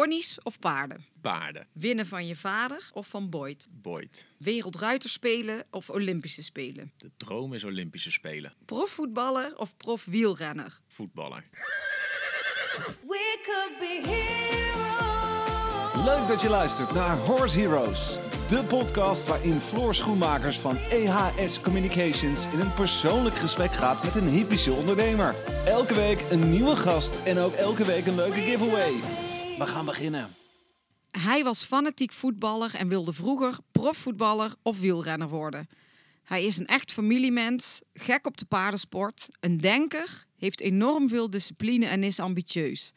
Ponies of paarden? Paarden. Winnen van je vader of van Boyd? Boyd. Wereldruiterspelen of Olympische Spelen? De droom is Olympische Spelen. Profvoetballer of profwielrenner? Voetballer. We could be heroes. Leuk dat je luistert naar Horse Heroes. De podcast waarin Floor Schoenmakers van EHS Communications in een persoonlijk gesprek gaat met een hypische ondernemer. Elke week een nieuwe gast en ook elke week een leuke giveaway. We gaan beginnen. Hij was fanatiek voetballer en wilde vroeger profvoetballer of wielrenner worden. Hij is een echt familiemens, gek op de paardensport, een denker, heeft enorm veel discipline en is ambitieus.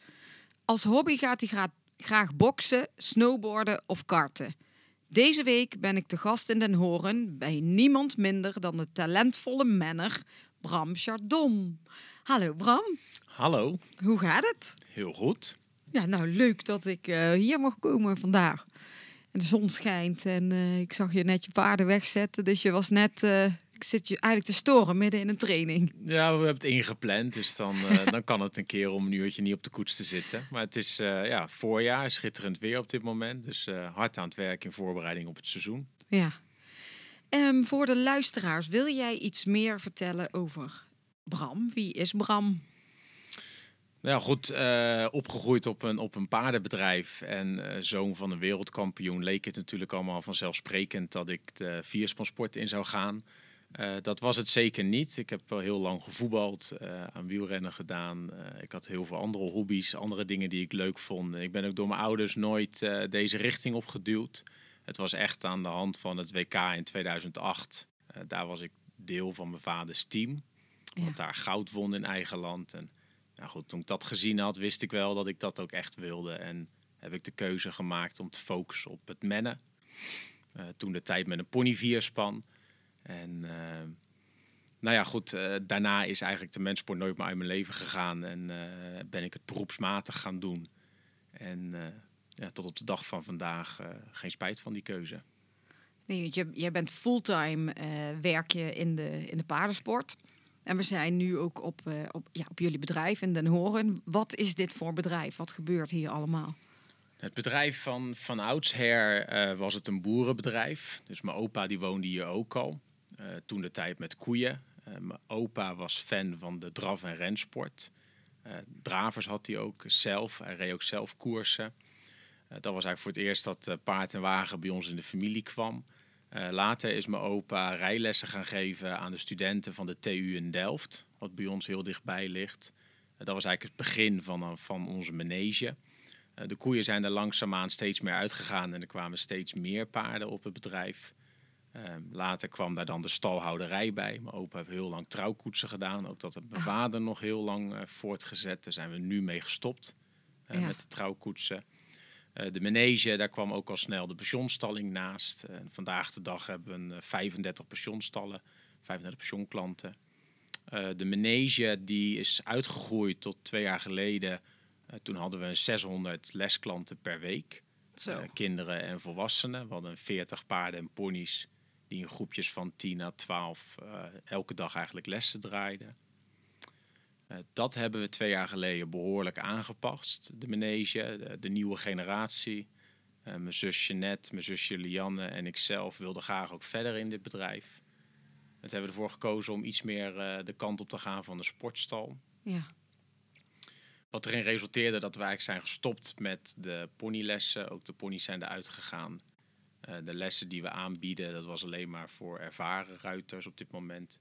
Als hobby gaat hij gra- graag boksen, snowboarden of karten. Deze week ben ik te gast in Den Horen bij niemand minder dan de talentvolle menner Bram Chardon. Hallo Bram, Hallo. hoe gaat het? Heel goed. Ja, nou leuk dat ik eh, hier mag komen vandaag. En de zon schijnt en eh, ik zag je net je paarden wegzetten. Dus je was net, eh, ik zit je eigenlijk te storen midden in een training. Ja, we hebben het ingepland, dus dan, dan kan het een keer om een uurtje niet op de koets te zitten. Maar het is ja, voorjaar, schitterend weer op dit moment. Dus hard aan het werk in voorbereiding op het seizoen. Ja. Ehm, voor de luisteraars, wil jij iets meer vertellen over Bram? Wie is Bram? Nou ja, goed, eh, opgegroeid op een, op een paardenbedrijf en eh, zoon van een wereldkampioen leek het natuurlijk allemaal vanzelfsprekend dat ik de vierspansport in zou gaan. Eh, dat was het zeker niet. Ik heb wel heel lang gevoetbald, aan wielrennen gedaan. Ik had heel veel andere hobby's, andere dingen die ik leuk vond. Ik ben ook door mijn ouders nooit deze richting opgeduwd. Het was echt aan de hand van het WK in 2008. Eh, daar was ik deel van mijn vaders team. Ja. Want daar goud won in eigen land. En nou goed, toen ik dat gezien had, wist ik wel dat ik dat ook echt wilde. En heb ik de keuze gemaakt om te focussen op het mennen. Eh, toen de tijd met een ponyvierspan. En eh, nou ja, goed, eh, daarna is eigenlijk de mensport nooit meer uit mijn leven gegaan. En ben ik het beroepsmatig gaan doen. En ja, tot op de dag van vandaag geen spijt van die keuze. Nee, want jij bent fulltime werk je in de, in de paardensport. En we zijn nu ook op, eh, op, ja, op jullie bedrijf in Den Horen. Wat is dit voor bedrijf? Wat gebeurt hier allemaal? Het bedrijf van, van oudsher eh, was het een boerenbedrijf. Dus mijn opa die woonde hier ook al. Eh, toen de tijd met koeien. Mijn opa was fan van de draf- en rensport. Dravers had hij ook zelf. Hij reed ook zelf koersen. Dat was eigenlijk voor het eerst dat paard en wagen bij ons in de familie kwam. Eh, later is mijn opa rijlessen gaan geven aan de studenten van de TU in Delft. Wat bij ons heel dichtbij ligt. Eh, dat was eigenlijk het begin van, eh, van onze manege. De koeien zijn er langzaamaan steeds meer uitgegaan en er kwamen steeds meer paarden op het bedrijf. Later kwam daar dan de stalhouderij bij. Mijn opa heeft heel lang trouwkoetsen gedaan. Ook dat heeft mijn vader nog heel lang voortgezet. Daar zijn we nu mee gestopt Ja. met de trouwkoetsen. Eh, de manege, daar kwam ook al snel de pensionstalling naast. En vandaag de dag hebben we een, eh, 35 pensionstallen, 35 pensionklanten. Eh, de manege die is uitgegroeid tot twee jaar geleden. Toen hadden we 600 lesklanten per week. Zo. Kinderen en volwassenen. We hadden 40 paarden en ponies die in groepjes van 10 à 12 eh, elke dag eigenlijk lessen draaiden. Eh, dat hebben we twee jaar geleden behoorlijk aangepast. De manege, de, de nieuwe generatie. Eh, mijn zusje Net, mijn zusje Lianne en ikzelf wilden graag ook verder in dit bedrijf. Het hebben we ervoor gekozen om iets meer eh, de kant op te gaan van de sportstal. Ja. Wat erin resulteerde dat we eigenlijk zijn gestopt met de ponylessen. Ook de ponies zijn eruit gegaan. De lessen die we aanbieden, dat was alleen maar voor ervaren ruiters op dit moment.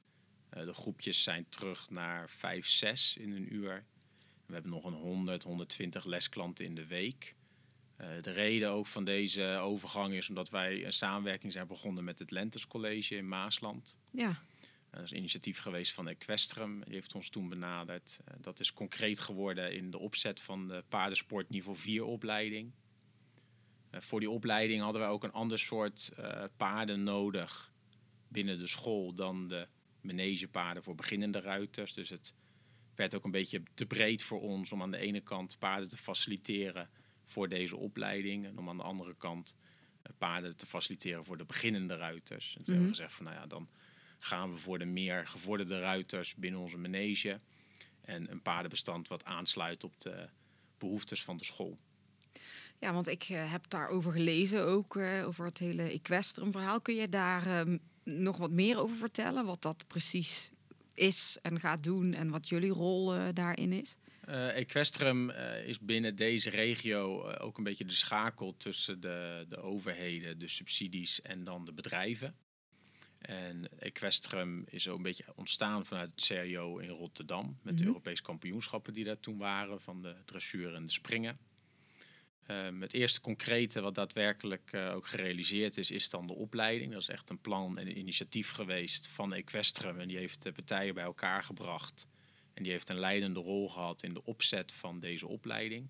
Eh, de groepjes zijn terug naar 5, 6 in een uur. We hebben nog een 100, 120 lesklanten in de week. Eh, de reden ook van deze overgang is omdat wij een samenwerking zijn begonnen met het Lentes College in Maasland. Ja. Dat is een initiatief geweest van Equestrum. Die heeft ons toen benaderd. Eh, dat is concreet geworden in de opzet van de paardensport niveau 4 opleiding. Eh, voor die opleiding hadden wij ook een ander soort eh, paarden nodig binnen de school dan de manegepaarden voor beginnende ruiters. Dus het werd ook een beetje te breed voor ons om aan de ene kant paarden te faciliteren voor deze opleiding. En om aan de andere kant eh, paarden te faciliteren voor de beginnende ruiters. En toen hebben we gezegd van nou ja, dan gaan we voor de meer gevorderde ruiters binnen onze manege. En een paardenbestand wat aansluit op de behoeftes van de school. Ja, want ik eh, heb daarover gelezen ook, eh, over het hele Equestrum verhaal. Kun je daar ehm, nog wat meer over vertellen? Wat dat precies is en gaat doen en wat jullie rol eh, daarin is? Eh, Equestrum eh, is binnen deze regio ook een beetje de schakel tussen de, de overheden, de subsidies en dan de bedrijven. En Equestrum is zo een beetje ontstaan vanuit het CIO in Rotterdam. Met de Mhm. Europese kampioenschappen die daar toen waren, van de dressuur en de springen. Ehm, het eerste concrete wat daadwerkelijk eh, ook gerealiseerd is, is dan de opleiding. Dat is echt een plan en een initiatief geweest van Equestrum. En die heeft de partijen bij elkaar gebracht. En die heeft een leidende rol gehad in de opzet van deze opleiding.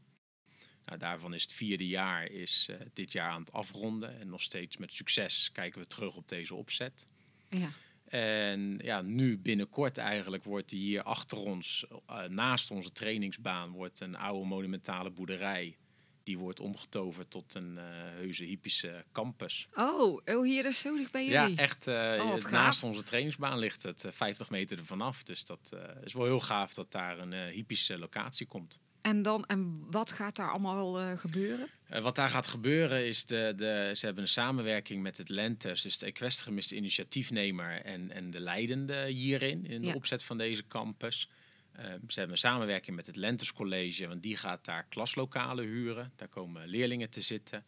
Nou, daarvan is het vierde jaar is, eh, dit jaar aan het afronden. En nog steeds met succes kijken we terug op deze opzet. Ja. En ja, nu binnenkort eigenlijk wordt die hier achter ons, eh, naast onze trainingsbaan, wordt een oude monumentale boerderij. Die wordt omgetoverd tot een eh heuse hippische campus. Oh, oh, hier is zo dicht bij Ja, jullie. echt. eh, Oh, gaaf. naast onze trainingsbaan ligt het eh, 50 meter ervan af. Dus dat eh, is wel heel gaaf dat daar een eh hippische locatie komt. En, dan, en wat gaat daar allemaal eh, gebeuren? Eh, wat daar gaat gebeuren is, de, de, ze hebben een samenwerking met het Lentes. Dus de Equestrum is de initiatiefnemer en, en de leidende hierin, in de Ja. opzet van deze campus. Eh, ze hebben een samenwerking met het Lentes College, want die gaat daar klaslokalen huren. Daar komen leerlingen te zitten.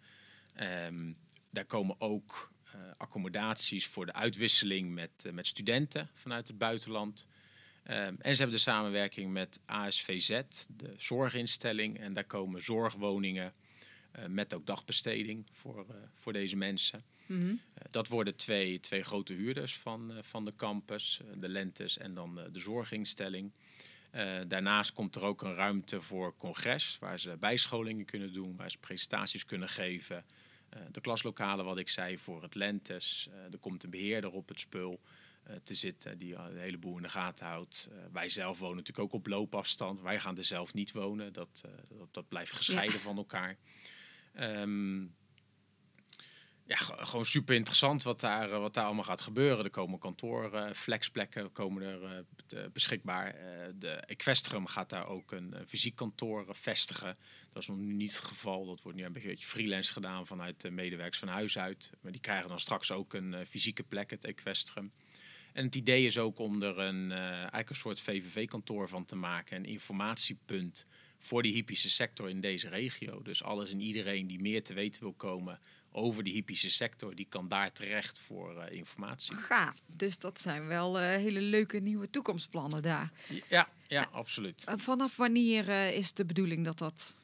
Ehm, daar komen ook eh, accommodaties voor de uitwisseling met, eh, met studenten vanuit het buitenland. Ehm, en ze hebben de samenwerking met ASVZ, de zorginstelling. En daar komen zorgwoningen eh, met ook dagbesteding voor, voor deze mensen. Mhm. Dat worden twee, twee grote huurders van, van de campus, de Lentes en dan de zorginstelling. Eh, daarnaast komt er ook een ruimte voor congres, waar ze bijscholingen kunnen doen, waar ze presentaties kunnen geven. Eh, de klaslokalen, wat ik zei, voor het Lentes. Eh, er komt een beheerder op het spul te zitten die al een heleboel in de gaten houdt. Wij zelf wonen natuurlijk ook op loopafstand. Wij gaan er zelf niet wonen. Dat, dat, dat blijft gescheiden van elkaar. Ehm, ja, ge- gewoon super interessant wat daar, eh, wat daar allemaal gaat gebeuren. Er komen kantoren, flexplekken komen er eh, beschikbaar. Eh, de Equestrum gaat daar ook een, fysiek kantoor vestigen. Dat is nog niet het geval. Dat wordt nu een beetje freelance gedaan vanuit de medewerkers van huis uit. Maar die krijgen dan straks ook een fysieke plek, het Equestrum. En het idee is ook om er een, eigenlijk een soort VVV-kantoor van te maken. Een informatiepunt voor die hippische sector in deze regio. Dus alles en iedereen die meer te weten wil komen over die hippische sector, die kan daar terecht voor eh, informatie. Gaaf. Dus dat zijn wel eh, hele leuke nieuwe toekomstplannen daar. Ja, ja, absoluut. Eh, vanaf wanneer is de bedoeling dat dat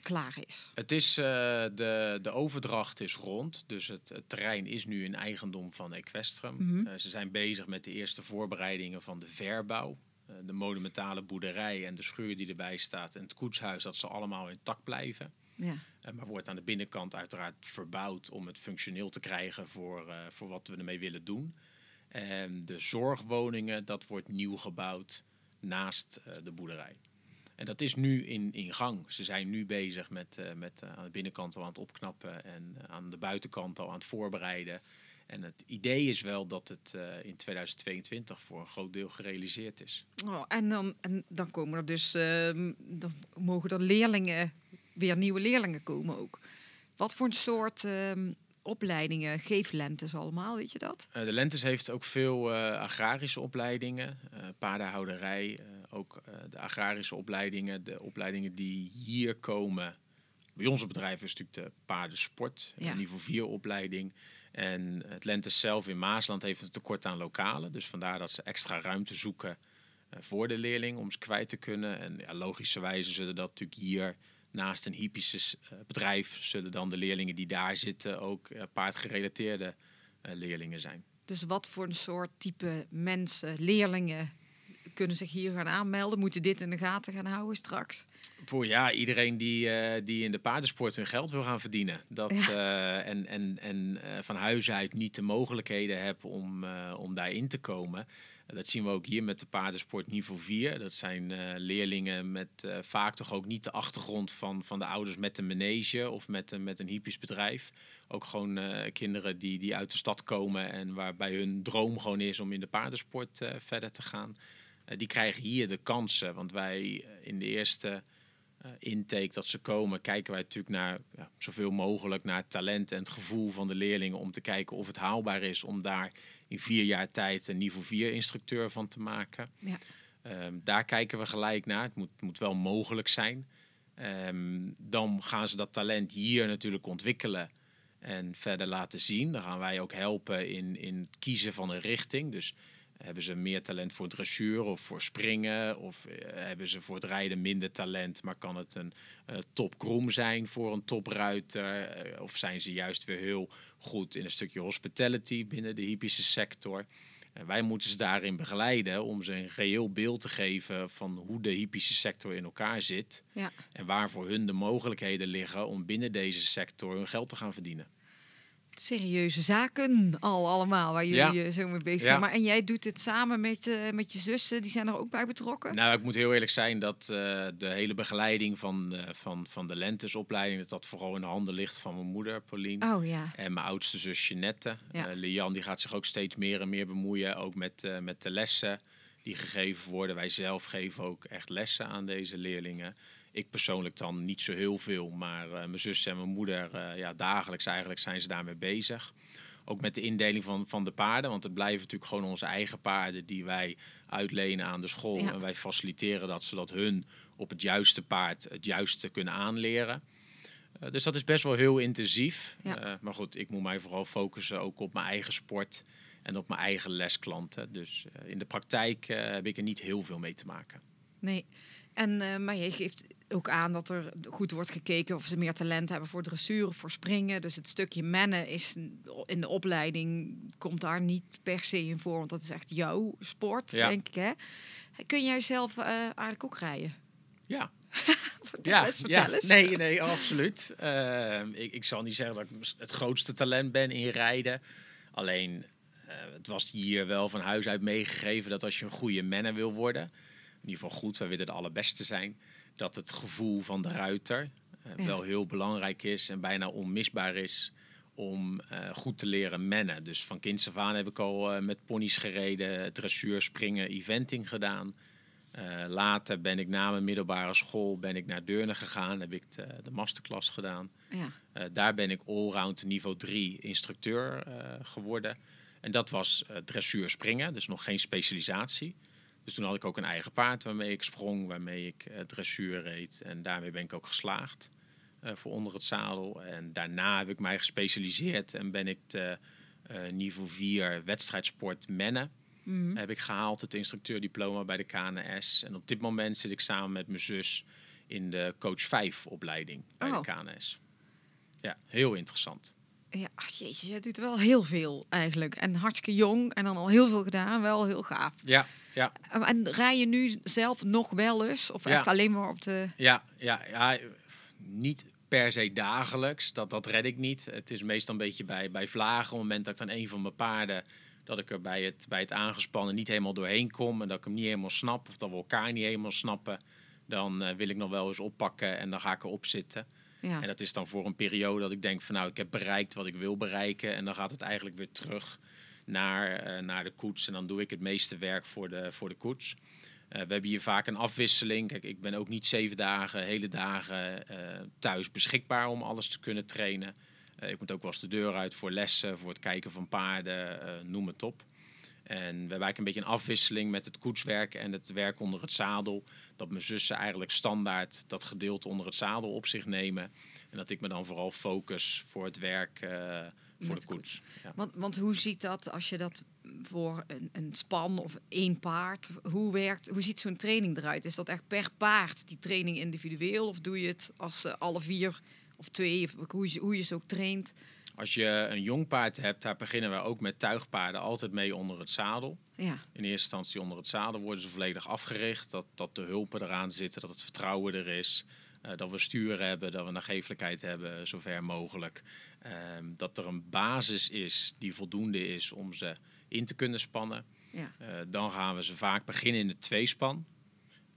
klaar is? Het is, de, de overdracht is rond, dus het, het terrein is nu in eigendom van Equestrum. Mhm. Ze zijn bezig met de eerste voorbereidingen van de verbouw. De monumentale boerderij en de schuur die erbij staat en het koetshuis, dat zal allemaal intact blijven. Ja. Eh, maar wordt aan de binnenkant uiteraard verbouwd om het functioneel te krijgen voor, eh, voor wat we ermee willen doen. En de zorgwoningen, dat wordt nieuw gebouwd naast eh, de boerderij. En dat is nu in, in gang. Ze zijn nu bezig met, met aan de binnenkant al aan het opknappen en aan de buitenkant al aan het voorbereiden. En het idee is wel dat het in 2022 voor een groot deel gerealiseerd is. Oh, en, dan, en dan komen er dus, ehm, dan mogen er leerlingen, weer nieuwe leerlingen komen ook. Wat voor een soort ehm, opleidingen geeft Lentes allemaal, weet je dat? Eh, de Lentes heeft ook veel eh, agrarische opleidingen, eh paardenhouderij, ook de agrarische opleidingen, de opleidingen die hier komen. Bij onze bedrijf is natuurlijk de paardensport, Ja. niveau 4 opleiding. En het Lentes zelf in Maasland heeft een tekort aan lokalen, dus vandaar dat ze extra ruimte zoeken voor de leerling om ze kwijt te kunnen. En ja, logischerwijze zullen dat natuurlijk hier naast een hippische eh, bedrijf, zullen dan de leerlingen die daar zitten ook eh, paardgerelateerde eh, leerlingen zijn. Dus wat voor een soort type mensen, leerlingen, kunnen zich hier gaan aanmelden? Moeten dit in de gaten gaan houden straks? Voor ja, iedereen die, die in de paardensport hun geld wil gaan verdienen. Dat, en en, en van huis uit niet de mogelijkheden hebben om, om daarin te komen. Dat zien we ook hier met de paardensport niveau 4. Dat zijn eh, leerlingen met eh, vaak toch ook niet de achtergrond van, van de ouders met een manege of met, een met een hippisch bedrijf. Ook gewoon eh, kinderen die, die uit de stad komen en waarbij hun droom gewoon is om in de paardensport verder te gaan. Die krijgen hier de kansen. Want wij in de eerste intake dat ze komen, kijken wij natuurlijk naar ja, zoveel mogelijk naar het talent en het gevoel van de leerlingen om te kijken of het haalbaar is om daar in vier jaar tijd een niveau 4 instructeur van te maken. Ja. Ehm, daar kijken we gelijk naar. Het moet, moet wel mogelijk zijn. Ehm, dan gaan ze dat talent hier natuurlijk ontwikkelen en verder laten zien. Dan gaan wij ook helpen in, in het kiezen van een richting. Dus hebben ze meer talent voor dressuur of voor springen? Of eh, hebben ze voor het rijden minder talent, maar kan het een uh, topkroem zijn voor een topruiter? Eh, of zijn ze juist weer heel goed in een stukje hospitality binnen de hippische sector? En wij moeten ze daarin begeleiden om ze een reëel beeld te geven van hoe de hippische sector in elkaar zit. Ja. En waar voor hun de mogelijkheden liggen om binnen deze sector hun geld te gaan verdienen. Serieuze zaken al allemaal waar jullie Ja. eh, zo mee bezig Ja. zijn. Maar en jij doet dit samen met, eh, met je zussen, die zijn er ook bij betrokken? Nou, ik moet heel eerlijk zijn dat eh, de hele begeleiding van, de- van, van de lentesopleiding, dat dat vooral in de handen ligt van mijn moeder, Pauline. Oh ja. En mijn oudste zus Jeannette. Ja. Lian die gaat zich ook steeds meer en meer bemoeien. Ook met, met de lessen die gegeven worden. Wij zelf geven ook echt lessen aan deze leerlingen. Ik persoonlijk dan niet zo heel veel. Maar eh, mijn zus en mijn moeder, eh, ja, dagelijks eigenlijk zijn ze daarmee bezig. Ook met de indeling van, van de paarden. Want het blijven natuurlijk gewoon onze eigen paarden die wij uitlenen aan de school. Ja. En wij faciliteren dat zodat hun op het juiste paard het juiste kunnen aanleren. Eh, dus dat is best wel heel intensief. Ja. Maar goed, ik moet mij vooral focussen ook op mijn eigen sport en op mijn eigen lesklanten. Dus in de praktijk heb ik er niet heel veel mee te maken. Nee. En, eh, maar je geeft ook aan dat er goed wordt gekeken of ze meer talent hebben voor dressuur of voor springen. Dus het stukje mennen is in de opleiding komt daar niet per se in voor, want dat is echt jouw sport, Ja. denk ik. Hè? Kun jij zelf eh, eigenlijk ook rijden? Ja, Vertel eens, vertel ja. eens. Nee, nee, absoluut. Ehm, ik, ik zal niet zeggen dat ik het grootste talent ben in rijden. Alleen, eh, het was hier wel van huis uit meegegeven dat als je een goede menner wil worden, ieder geval goed, wij willen de allerbeste zijn, dat het gevoel van de ruiter eh, Ja. wel heel belangrijk is en bijna onmisbaar is om eh, goed te leren mennen. Dus van kinds af aan heb ik al eh, met ponies gereden, dressuur, springen, eventing gedaan. Later ben ik na mijn middelbare school ben ik naar Deurne gegaan, heb ik de, de masterclass gedaan. Ja. Daar ben ik allround niveau 3 instructeur geworden. En dat was dressuur springen, dus nog geen specialisatie. Dus toen had ik ook een eigen paard waarmee ik sprong, waarmee ik eh, dressuur reed. En daarmee ben ik ook geslaagd eh, voor onder het zadel. En daarna heb ik mij gespecialiseerd en ben ik de eh, niveau 4 wedstrijdsport mennen Mhm. heb ik gehaald, het instructeurdiploma bij de KNS. En op dit moment zit ik samen met mijn zus in de coach 5 opleiding bij Oh. de KNS. Ja, heel interessant. Ja, ach, jeetje, jij doet wel heel veel eigenlijk. En hartstikke jong en dan al heel veel gedaan. Wel heel gaaf. Ja, ja, En rij je nu zelf nog wel eens? Of echt alleen maar op de... ja, ja, ja. Niet per se dagelijks, dat, dat red ik niet. Het is meestal een beetje bij, bij vlagen. Op het moment dat ik dan een van mijn paarden, dat ik er bij het, bij het aangespannen niet helemaal doorheen kom. En dat ik hem niet helemaal snap, of dat we elkaar niet helemaal snappen. Dan eh, wil ik nog wel eens oppakken en dan ga ik erop zitten. Ja. En dat is dan voor een periode dat ik denk van nou, ik heb bereikt wat ik wil bereiken. En dan gaat het eigenlijk weer terug naar, eh, naar de koets. En dan doe ik het meeste werk voor de, voor de koets. Eh, we hebben hier vaak een afwisseling. Kijk, ik ben ook niet zeven dagen, hele dagen eh, thuis beschikbaar om alles te kunnen trainen. Ik moet ook wel eens de deur uit voor lessen, voor het kijken van paarden, noem het op. En we hebben eigenlijk een beetje een afwisseling met het koetswerk en het werk onder het zadel. Dat mijn zussen eigenlijk standaard dat gedeelte onder het zadel op zich nemen. En dat ik me dan vooral focus voor het werk voor de de koets. Ja. Want, want hoe ziet dat als je dat voor een, een span of één paard, hoe werkt, hoe ziet zo'n training eruit? Is dat echt per paard, die training individueel? Of doe je het als eh, alle vier of twee, of hoe je, hoe je ze ook traint? Als je een jong paard hebt, daar beginnen we ook met tuigpaarden altijd mee onder het zadel. Ja, In eerste instantie onder het zadel worden ze volledig afgericht. Dat, dat de hulpen eraan zitten, dat het vertrouwen er is. eh, dat we stuur hebben, dat we nagevelijkheid hebben, zover mogelijk. Ehm, dat er een basis is die voldoende is om ze in te kunnen spannen. ja. Eh, dan gaan we ze vaak beginnen in de tweespan.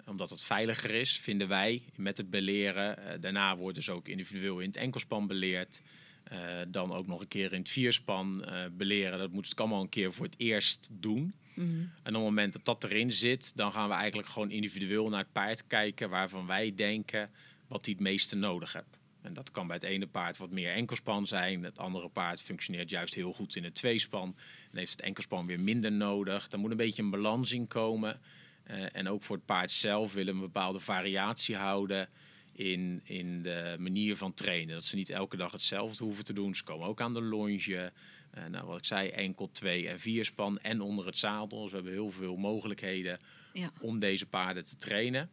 Omdat het veiliger is, vinden wij, met het beleren. Eh, daarna worden ze ook individueel in het enkelspan beleerd. Eh, dan ook nog een keer in het vierspan beleren. Dat moeten ze allemaal een keer voor het eerst doen. Mhm. En op het moment dat dat erin zit, dan gaan we eigenlijk gewoon individueel naar het paard kijken waarvan wij denken wat hij het meeste nodig hebt. En dat kan bij het ene paard wat meer enkelspan zijn. Het andere paard functioneert juist heel goed in het tweespan. En heeft het enkelspan weer minder nodig. Daar moet een beetje een balans in komen. Eh, en ook voor het paard zelf willen we een bepaalde variatie houden in, in de manier van trainen. Dat ze niet elke dag hetzelfde hoeven te doen. Ze komen ook aan de longe. Eh, nou, wat ik zei, enkel, twee en vierspan en onder het zadel. Dus we hebben heel veel mogelijkheden Ja. om deze paarden te trainen.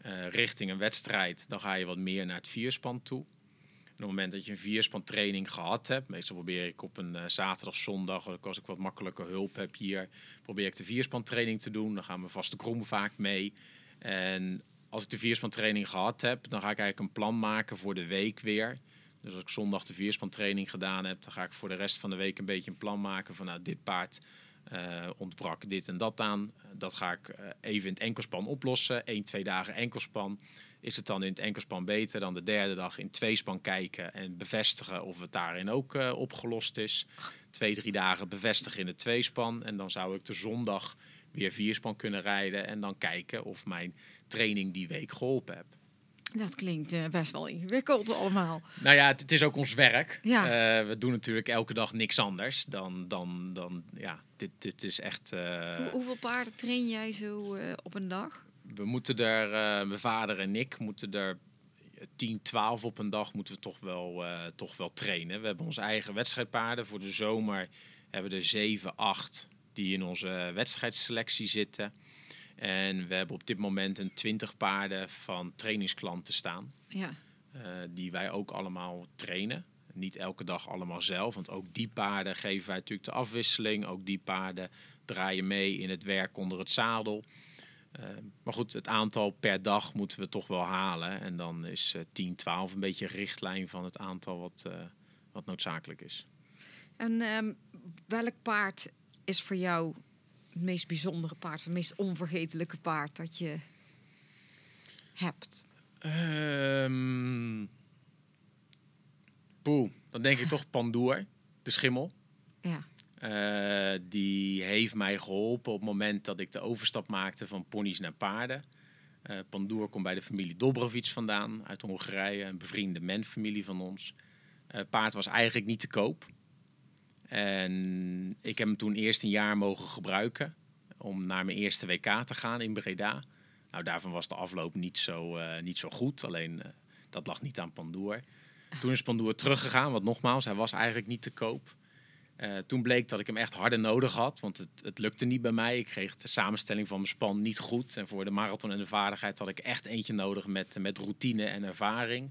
Eh, richting een wedstrijd, dan ga je wat meer naar het vierspan toe. Op het moment dat je een vierspan training gehad hebt, meestal probeer ik op een eh, zaterdag, zondag, als ik wat makkelijker hulp heb hier, probeer ik de vierspan training te doen. Dan gaan we vaste krom vaak mee. En als ik de vierspan training gehad heb, dan ga ik eigenlijk een plan maken voor de week weer. Dus als ik zondag de vierspan training gedaan heb, dan ga ik voor de rest van de week een beetje een plan maken van nou, dit paard ontbrak dit en dat aan. Dat ga ik eh, even in het enkelspan oplossen. Eén, twee dagen enkelspan. Is het dan in het enkelspan beter dan de derde dag in tweespan kijken en bevestigen of het daarin ook eh, opgelost is. Twee, drie dagen bevestigen in het tweespan. En dan zou ik de zondag weer vierspan kunnen rijden en dan kijken of mijn training die week geholpen heb. Dat klinkt eh, best wel ingewikkeld allemaal. Nou ja, het, het is ook ons werk. Ja. Eh, we doen natuurlijk elke dag niks anders dan, dan, dan ja, dit, dit is echt... eh, Hoe- hoeveel paarden train jij zo op een dag? we moeten er, mijn vader en ik moeten er 10, 12 op een dag moeten we toch wel, toch wel trainen. We hebben onze eigen wedstrijdpaarden. Voor de zomer hebben we er 7, 8 die in onze wedstrijdselectie zitten. En we hebben op dit moment een 20 paarden van trainingsklanten staan. Ja. eh, die wij ook allemaal trainen. Niet elke dag allemaal zelf, want ook die paarden geven wij natuurlijk de afwisseling. Ook die paarden draaien mee in het werk onder het zadel. Eh, maar goed, het aantal per dag moeten we toch wel halen. En dan is eh 10, 12 een beetje richtlijn van het aantal wat, eh, wat noodzakelijk is. En ehm, welk paard is voor jou het meest bijzondere paard, het meest onvergetelijke paard dat je hebt? Poeh, dan denk ik toch Pandoer, de schimmel. Ja. Eh, die heeft mij geholpen op het moment dat ik de overstap maakte van ponies naar paarden. Eh Pandoer komt bij de familie Dobrovic vandaan uit Hongarije, een bevriende menfamilie van ons. Eh paard was eigenlijk niet te koop. En ik heb hem toen eerst een jaar mogen gebruiken om naar mijn eerste WK te gaan in Breda. Nou, daarvan was de afloop niet zo, eh, niet zo goed. Alleen eh, dat lag niet aan Pandoer. Toen is Pandoer teruggegaan, want nogmaals, hij was eigenlijk niet te koop. Eh, toen bleek dat ik hem echt harder nodig had, want het, het lukte niet bij mij. Ik kreeg de samenstelling van mijn span niet goed. En voor de marathon en de vaardigheid had ik echt eentje nodig met, met routine en ervaring.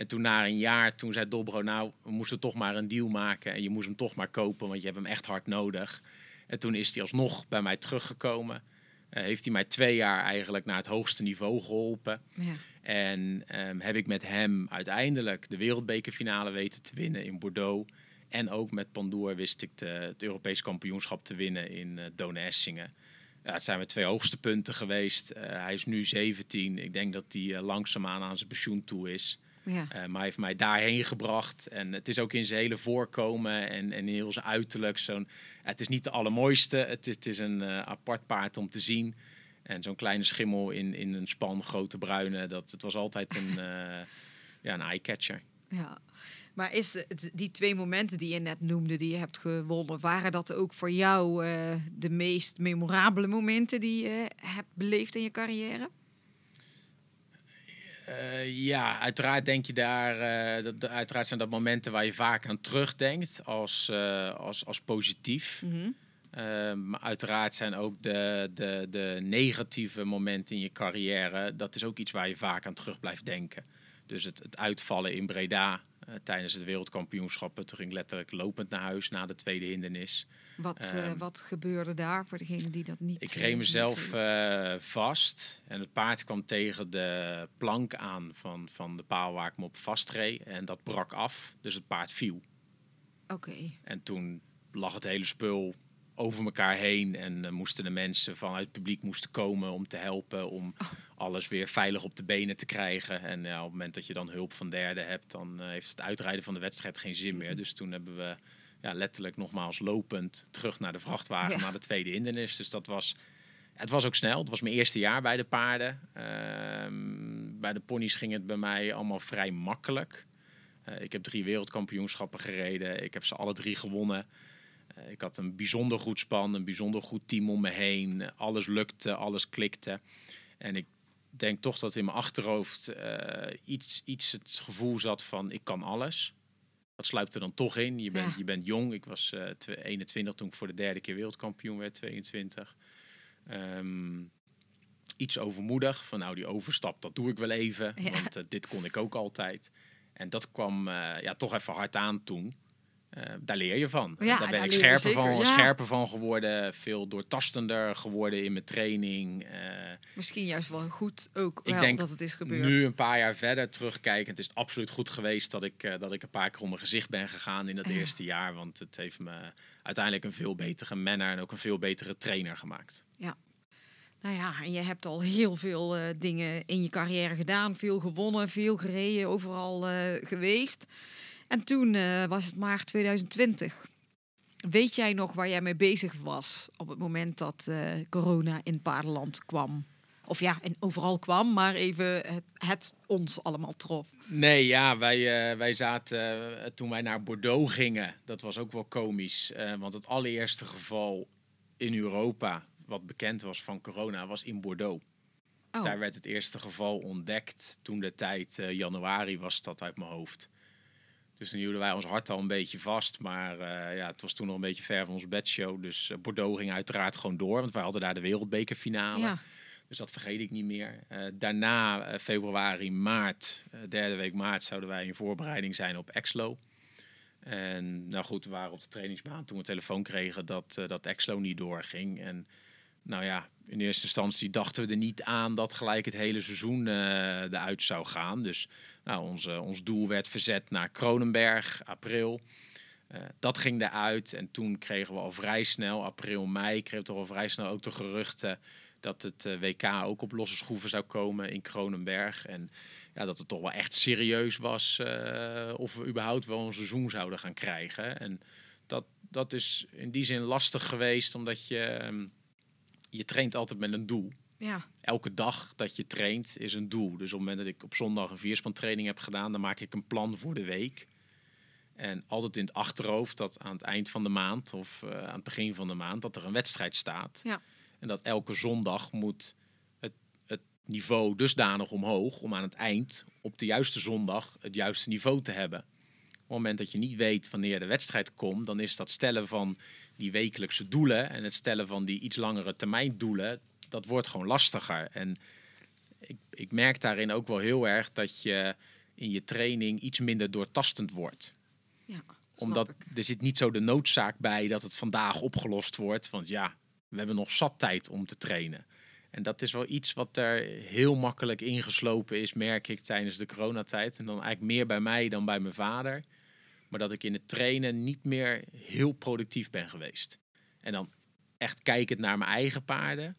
En toen na een jaar, toen zei Dobro, nou, we moesten toch maar een deal maken. En je moest hem toch maar kopen, want je hebt hem echt hard nodig. En toen is hij alsnog bij mij teruggekomen. Eh, heeft hij mij twee jaar eigenlijk naar het hoogste niveau geholpen. ja. En ehm, heb ik met hem uiteindelijk de wereldbekerfinale weten te winnen in Bordeaux. En ook met Pandoer wist ik de, het Europees kampioenschap te winnen in uh. Ja, het zijn mijn twee hoogste punten geweest. Eh, hij is nu 17. Ik denk dat hij langzaamaan aan zijn pensioen toe is. Ja. Uh, maar hij heeft mij daarheen gebracht. En het is ook in zijn hele voorkomen en, en in heel zijn uiterlijk. Zo'n, het is niet de allermooiste. Het, is- het is een uh, apart paard om te zien. En zo'n kleine schimmel in, in een span, grote bruine. Dat, het was altijd een, uh, ja, een eye-catcher. ja. Maar is het, die twee momenten die je net noemde, die je hebt gewonnen, waren dat ook voor jou eh, de meest memorabele momenten die je hebt beleefd in je carrière? Uh, ja, uiteraard denk je daar. Uh, dat, uiteraard zijn dat momenten waar je vaak aan terugdenkt als, uh, als, als positief. Mm -hmm. maar uiteraard zijn ook de, de, de negatieve momenten in je carrière. Dat is ook iets waar je vaak aan terug blijft denken. Dus het, het uitvallen in Breda tijdens het wereldkampioenschappen. Toen ging ik letterlijk lopend naar huis na de tweede hindernis. Wat, uh, wat gebeurde daar voor degene die dat niet... Ik reed mezelf uh, vast en het paard kwam tegen de plank aan van, van de paal waar ik me op vastreed. En dat brak af, dus het paard viel. Oké. Okay. En toen lag het hele spul over elkaar heen en uh, moesten de mensen vanuit het publiek moesten komen om te helpen om oh. alles weer veilig op de benen te krijgen. En op het moment dat je dan hulp van derden hebt, dan heeft het uitrijden van de wedstrijd geen zin meer. Dus toen hebben we ja, letterlijk nogmaals lopend terug naar de vrachtwagen, ja. naar de tweede hindernis. Dus dat was het was ook snel. Het was mijn eerste jaar bij de paarden. Ehm, bij de ponies ging het bij mij allemaal vrij makkelijk. Eh, ik heb drie wereldkampioenschappen gereden. Ik heb ze alle drie gewonnen. Eh, ik had een bijzonder goed span, een bijzonder goed team om me heen. Alles lukte, alles klikte. En ik denk toch dat in mijn achterhoofd eh, iets, iets het gevoel zat van ik kan alles. Dat sluipt er dan toch in. Je bent, Ja. je bent jong. Ik was eh, twe- 21 toen ik voor de derde keer wereldkampioen werd, 22. Ehm, iets overmoedig. Van nou, die overstap, dat doe ik wel even. Ja. Want eh, dit kon ik ook altijd. En dat kwam eh, ja, toch even hard aan toen. Eh, daar leer je van. Ja, daar daar ben ik scherper van, ja. scherper van geworden. Veel doortastender geworden in mijn training. Eh, Misschien juist wel goed ook Ik wel denk dat het is gebeurd. nu een paar jaar verder terugkijkend is het absoluut goed geweest dat ik, eh, dat ik een paar keer om mijn gezicht ben gegaan in dat Ja. eerste jaar. Want het heeft me uiteindelijk een veel betere manner en ook een veel betere trainer gemaakt. Nou ja, en je hebt al heel veel dingen in je carrière gedaan. Veel gewonnen, veel gereden, overal geweest. En toen eh, was het maart 2020. Weet jij nog waar jij mee bezig was op het moment dat eh, corona in het paardenland kwam? Of ja, en overal kwam, maar even het, het ons allemaal trof. Nee, ja, wij, eh, wij zaten toen wij naar Bordeaux gingen. Dat was ook wel komisch. want het allereerste geval in Europa wat bekend was van corona was in Bordeaux. Oh, Daar werd het eerste geval ontdekt. Toen de tijd, januari was dat uit mijn hoofd. Dus toen hielden wij ons hart al een beetje vast. Maar eh, ja, het was toen nog een beetje ver van onze bedshow. Dus eh, Bordeaux ging uiteraard gewoon door. Want wij hadden daar de wereldbekerfinale. ja. Dus dat vergeet ik niet meer. Eh, daarna, februari, maart, derde week maart, zouden wij in voorbereiding zijn op Exlo. En nou goed, we waren op de trainingsbaan toen we telefoon kregen dat, dat Exlo niet doorging. En nou ja, in eerste instantie dachten we er niet aan dat gelijk het hele seizoen eh eruit zou gaan. Dus nou, onze, ons doel werd verzet naar Kronenberg, april. Eh, dat ging eruit en toen kregen we al vrij snel, april, mei, kregen we toch al vrij snel ook de geruchten dat het eh, WK ook op losse schroeven zou komen in Kronenberg. En ja, dat het toch wel echt serieus was of we überhaupt wel een seizoen zouden gaan krijgen. En dat, dat is in die zin lastig geweest, omdat je, ehm, je traint altijd met een doel. ja. Elke dag dat je traint is een doel. Dus op het moment dat ik op zondag een vierspantraining heb gedaan, dan maak ik een plan voor de week. En altijd in het achterhoofd dat aan het eind van de maand of eh, aan het begin van de maand dat er een wedstrijd staat. Ja. En dat elke zondag moet het, het niveau dusdanig omhoog om aan het eind op de juiste zondag het juiste niveau te hebben. Op het moment dat je niet weet wanneer de wedstrijd komt, dan is dat stellen van die wekelijkse doelen en het stellen van die iets langere termijn doelen, dat wordt gewoon lastiger. En ik, ik merk daarin ook wel heel erg dat je in je training iets minder doortastend wordt ja. omdat ik. er zit niet zo de noodzaak bij dat het vandaag opgelost wordt. Want ja, we hebben nog zat tijd om te trainen. En dat is wel iets wat er heel makkelijk ingeslopen is, merk ik, tijdens de coronatijd. En dan eigenlijk meer bij mij dan bij mijn vader. Maar dat ik in het trainen niet meer heel productief ben geweest. En dan echt kijkend naar mijn eigen paarden.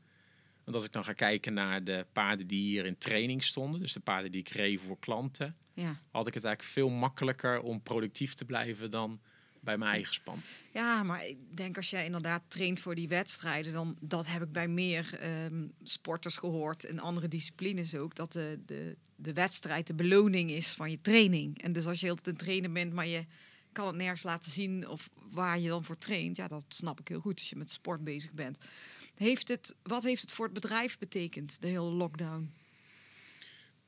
Want als ik dan ga kijken naar de paarden die hier in training stonden, dus de paarden die ik reed voor klanten, Ja. had ik het eigenlijk veel makkelijker om productief te blijven dan bij mijn eigen span. Ja, maar ik denk als jij inderdaad traint voor die wedstrijden, dan dat heb ik bij meer ehm, sporters gehoord en andere disciplines ook, dat de, de, de wedstrijd de beloning is van je training. En dus als je heel te trainen bent, maar je kan het nergens laten zien of waar je dan voor traint, ja, dat snap ik heel goed als je met sport bezig bent. Heeft het, wat heeft het voor het bedrijf betekend, de hele lockdown?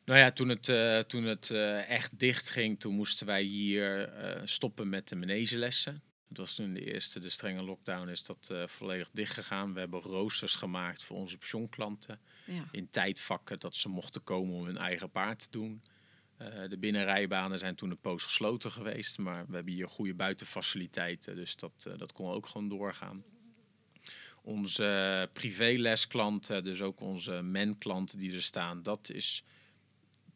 Nou ja, toen het, eh, toen het eh, echt dicht ging, toen moesten wij hier eh, stoppen met de manegelessen. Het was toen de eerste, de strenge lockdown, is dat volledig dicht gegaan. We hebben roosters gemaakt voor onze pensioenklanten. Ja. In tijdvakken dat ze mochten komen om hun eigen paard te doen. De binnenrijbanen zijn toen een poos gesloten geweest. Maar we hebben hier goede buitenfaciliteiten, dus dat, dat kon ook gewoon doorgaan. Onze privélesklanten, dus ook onze men-klanten die er staan, dat is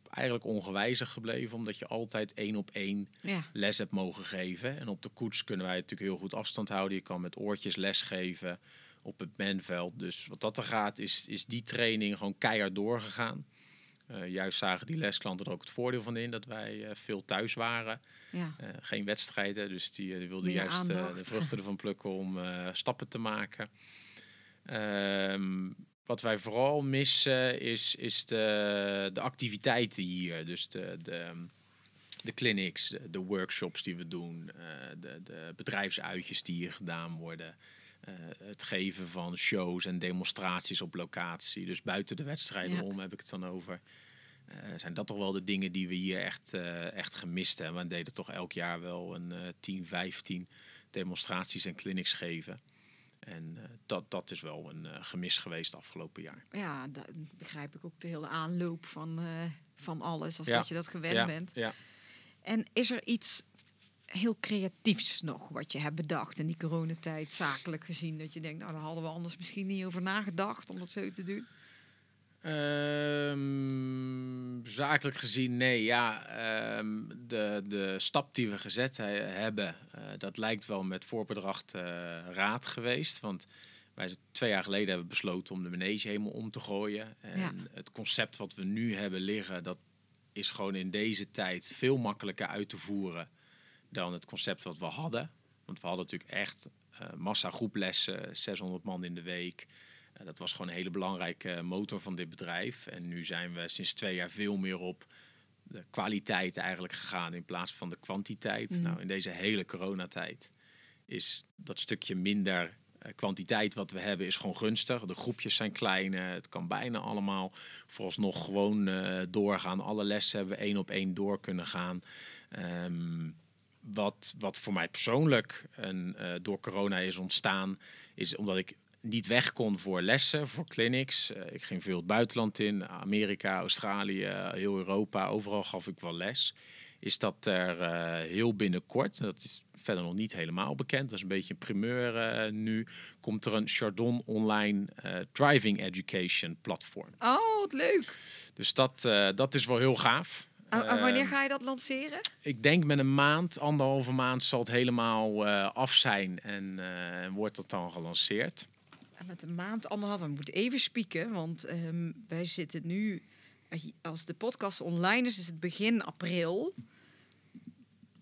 eigenlijk ongewijzigd gebleven. Omdat je altijd één op één Ja. les hebt mogen geven. En op de koets kunnen wij natuurlijk heel goed afstand houden. Je kan met oortjes les geven op het menveld. Dus wat dat er gaat, is, is die training gewoon keihard doorgegaan. Eh, juist zagen die lesklanten er ook het voordeel van in dat wij eh, veel thuis waren. Ja. Eh, geen wedstrijden, dus die, die wilden Meer juist de vruchten ervan plukken om stappen te maken. Ehm, wat wij vooral missen is, is de, de activiteiten hier. Dus de, de, de clinics, de, de workshops die we doen, eh, de, de bedrijfsuitjes die hier gedaan worden. eh, het geven van shows en demonstraties op locatie. Dus buiten de wedstrijden Ja. om heb ik het dan over. Eh, zijn dat toch wel de dingen die we hier echt, echt gemist hebben. We deden toch elk jaar wel een eh 10, 15 demonstraties en clinics geven. En eh, dat, dat is wel een eh, gemis geweest afgelopen jaar. Ja, dat begrijp ik ook de hele aanloop van, eh, van alles, als Ja. dat je dat gewend ja, bent. Ja. En is er iets heel creatiefs nog wat je hebt bedacht in die coronatijd, zakelijk gezien? Dat je denkt, nou, daar hadden we anders misschien niet over nagedacht om dat zo te doen. Ehm, zakelijk gezien, nee. Ja, ehm, de, de stap die we gezet he- hebben, eh, dat lijkt wel met voorbedracht eh, raad geweest. Want wij twee jaar geleden hebben besloten om de manege helemaal om te gooien. En Ja. het concept wat we nu hebben liggen, dat is gewoon in deze tijd veel makkelijker uit te voeren dan het concept wat we hadden. Want we hadden natuurlijk echt eh massa groeplessen, 600 man in de week. Eh, dat was gewoon een hele belangrijke motor van dit bedrijf. En nu zijn we sinds twee jaar veel meer op de kwaliteit eigenlijk gegaan in plaats van de kwantiteit. Mhm. Nou, in deze hele coronatijd is dat stukje minder eh, kwantiteit wat we hebben is gewoon gunstig. De groepjes zijn klein, eh, het kan bijna allemaal vooralsnog gewoon eh, doorgaan. Alle lessen hebben we één op één door kunnen gaan. Ehm, wat, wat voor mij persoonlijk een, eh, door corona is ontstaan, is omdat ik niet weg kon voor lessen, voor clinics. Eh, ik ging veel het buitenland in, Amerika, Australië, heel Europa, overal gaf ik wel les. Is dat er eh, heel binnenkort, dat is verder nog niet helemaal bekend, dat is een beetje een primeur eh, nu, komt er een Chardon online driving education platform. Oh, wat leuk. Dus dat, dat is wel heel gaaf. Wanneer Ehm, ga je dat lanceren? ik denk met een maand, anderhalve maand zal het helemaal af zijn en wordt dat dan gelanceerd. Met een maand, anderhalf. We moeten even spieken, want ehm, wij zitten nu... Als de podcast online is, is het begin april.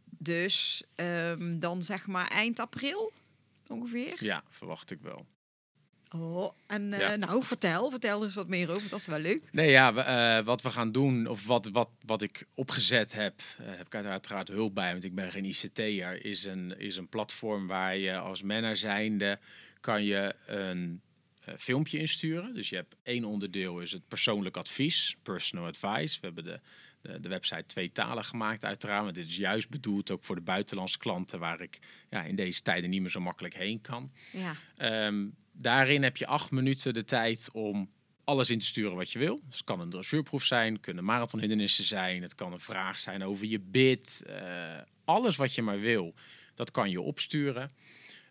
Dus ehm, dan zeg maar eind april ongeveer. Ja, verwacht ik wel. Oh, en eh, Ja. nou, vertel. Vertel er eens wat meer over, want dat is wel leuk. Nee, ja, we, eh, wat we gaan doen, of wat, wat, wat ik opgezet heb, eh, heb ik uiteraard hulp bij, want ik ben geen ICT'er, is een, is een platform waar je als manner zijnde kan je een eh, filmpje insturen. Dus je hebt één onderdeel is het persoonlijk advies, personal advice. We hebben de, de, de website tweetalig gemaakt uiteraard, maar dit is juist bedoeld ook voor de buitenlandse klanten waar ik ja, in deze tijden niet meer zo makkelijk heen kan. Ja. Ehm, daarin heb je acht minuten de tijd om alles in te sturen wat je wil. Dus het kan een dressuurproef zijn, kunnen marathonhindernissen zijn, het kan een vraag zijn over je bid. eh, alles wat je maar wil, dat kan je opsturen.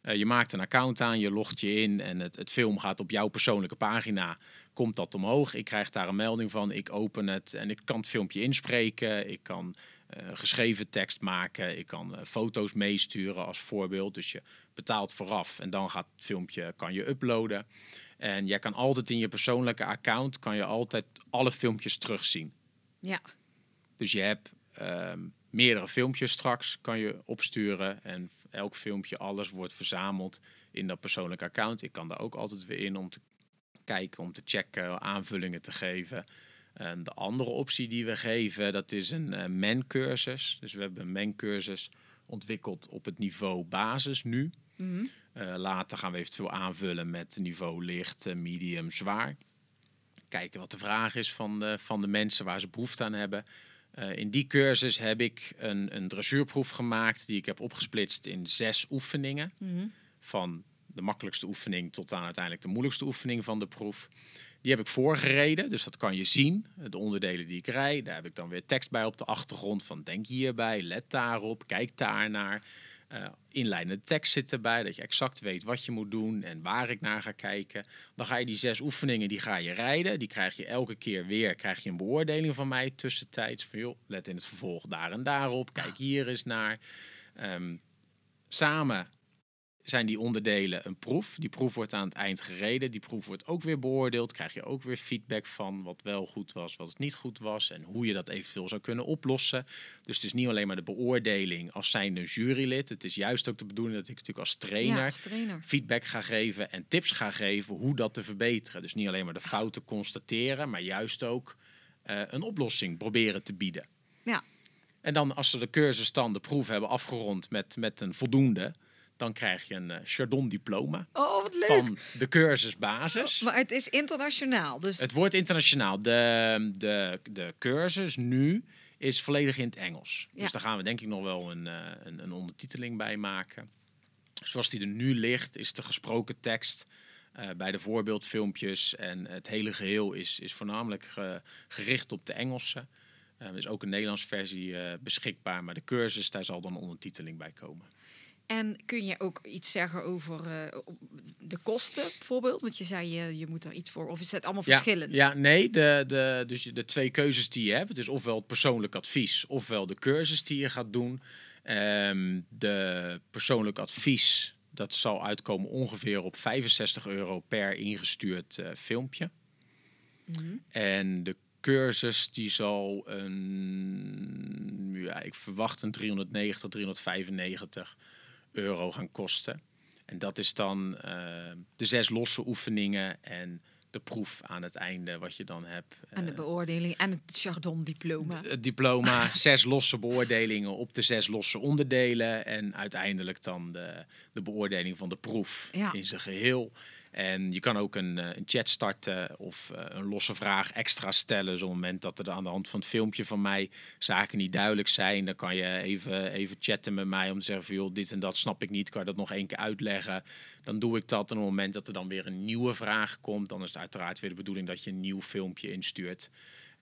Eh, je maakt een account aan, je logt je in en het, het film gaat op jouw persoonlijke pagina. Komt dat omhoog? Ik krijg daar een melding van. Ik open het en ik kan het filmpje inspreken. Ik kan eh, geschreven tekst maken. Ik kan eh, foto's meesturen als voorbeeld. Dus je betaalt vooraf en dan gaat het filmpje kan je uploaden. En jij kan altijd in je persoonlijke account kan je altijd alle filmpjes terugzien. Ja. Dus je hebt ehm, meerdere filmpjes straks, kan je opsturen. En elk filmpje, alles wordt verzameld in dat persoonlijke account. Ik kan daar ook altijd weer in om te kijken, om te checken, aanvullingen te geven. En de andere optie die we geven, dat is een eh MEN-cursus. Dus we hebben een MEN-cursus ontwikkeld op het niveau basis nu. Mhm. Eh, later gaan we eventueel aanvullen met niveau licht, eh, medium, zwaar. Kijken wat de vraag is van de, van de mensen waar ze behoefte aan hebben. Eh, in die cursus heb ik een, een dressuurproef gemaakt die ik heb opgesplitst in zes oefeningen. Mhm. Van de makkelijkste oefening tot aan uiteindelijk de moeilijkste oefening van de proef. Die heb ik voorgereden, dus dat kan je zien. De onderdelen die ik rijd, daar heb ik dan weer tekst bij op de achtergrond. Van denk hierbij, let daarop, kijk daarnaar. Eh inleidende tekst zit erbij, dat je exact weet wat je moet doen en waar ik naar ga kijken. Dan ga je die zes oefeningen, die ga je rijden. Die krijg je elke keer weer, krijg je een beoordeling van mij tussentijds. Van joh, let in het vervolg daar en daarop, kijk hier eens naar. Ehm, samen zijn die onderdelen een proef. Die proef wordt aan het eind gereden. Die proef wordt ook weer beoordeeld. Krijg je ook weer feedback van wat wel goed was, wat niet goed was. En hoe je dat eventueel zou kunnen oplossen. Dus het is niet alleen maar de beoordeling als zijnde jurylid. Het is juist ook de bedoeling dat ik natuurlijk als trainer, Ja, als trainer. feedback ga geven en tips ga geven hoe dat te verbeteren. Dus niet alleen maar de fouten constateren, maar juist ook eh, een oplossing proberen te bieden. Ja. En dan als ze de cursus dan de proef hebben afgerond met, met een voldoende, dan krijg je een eh, Chardon diploma Oh, wat leuk. van de cursus basis. Maar het is internationaal, dus Het wordt internationaal. De, de, de cursus nu is volledig in het Engels. Ja. Dus daar gaan we denk ik nog wel een, eh, een, een ondertiteling bij maken. Zoals die er nu ligt, is de gesproken tekst eh, bij de voorbeeldfilmpjes. En het hele geheel is, is voornamelijk ge- gericht op de Engelse. Eh, er is ook een Nederlandse versie eh, beschikbaar, maar de cursus, daar zal dan ondertiteling bij komen. En kun je ook iets zeggen over eh, de kosten bijvoorbeeld? Want je zei je, je moet er iets voor. Of is het allemaal verschillend? Ja, nee, de, de, dus de twee keuzes die je hebt, is ofwel het persoonlijk advies, ofwel de cursus die je gaat doen. Ehm, de persoonlijk advies, dat zal uitkomen ongeveer op 65 euro per ingestuurd eh, filmpje. Mhm. En de cursus die zal een, ja, ik verwacht een 390, 395 euro gaan kosten. En dat is dan eh, de zes losse oefeningen en de proef aan het einde wat je dan hebt. En de Eh, beoordeling en het Chardon-diploma. het diploma, zes losse beoordelingen op de zes losse onderdelen. En uiteindelijk dan de, de beoordeling van de proef Ja. in zijn geheel. En je kan ook een, eh, chat starten of eh, een losse vraag extra stellen. Het moment dat er aan de hand van het filmpje van mij zaken niet duidelijk zijn, dan kan je even, even chatten met mij om te zeggen van joh, dit en dat snap ik niet. Kan je dat nog één keer uitleggen? Dan doe ik dat. En op het moment dat er dan weer een nieuwe vraag komt, dan is het uiteraard weer de bedoeling dat je een nieuw filmpje instuurt.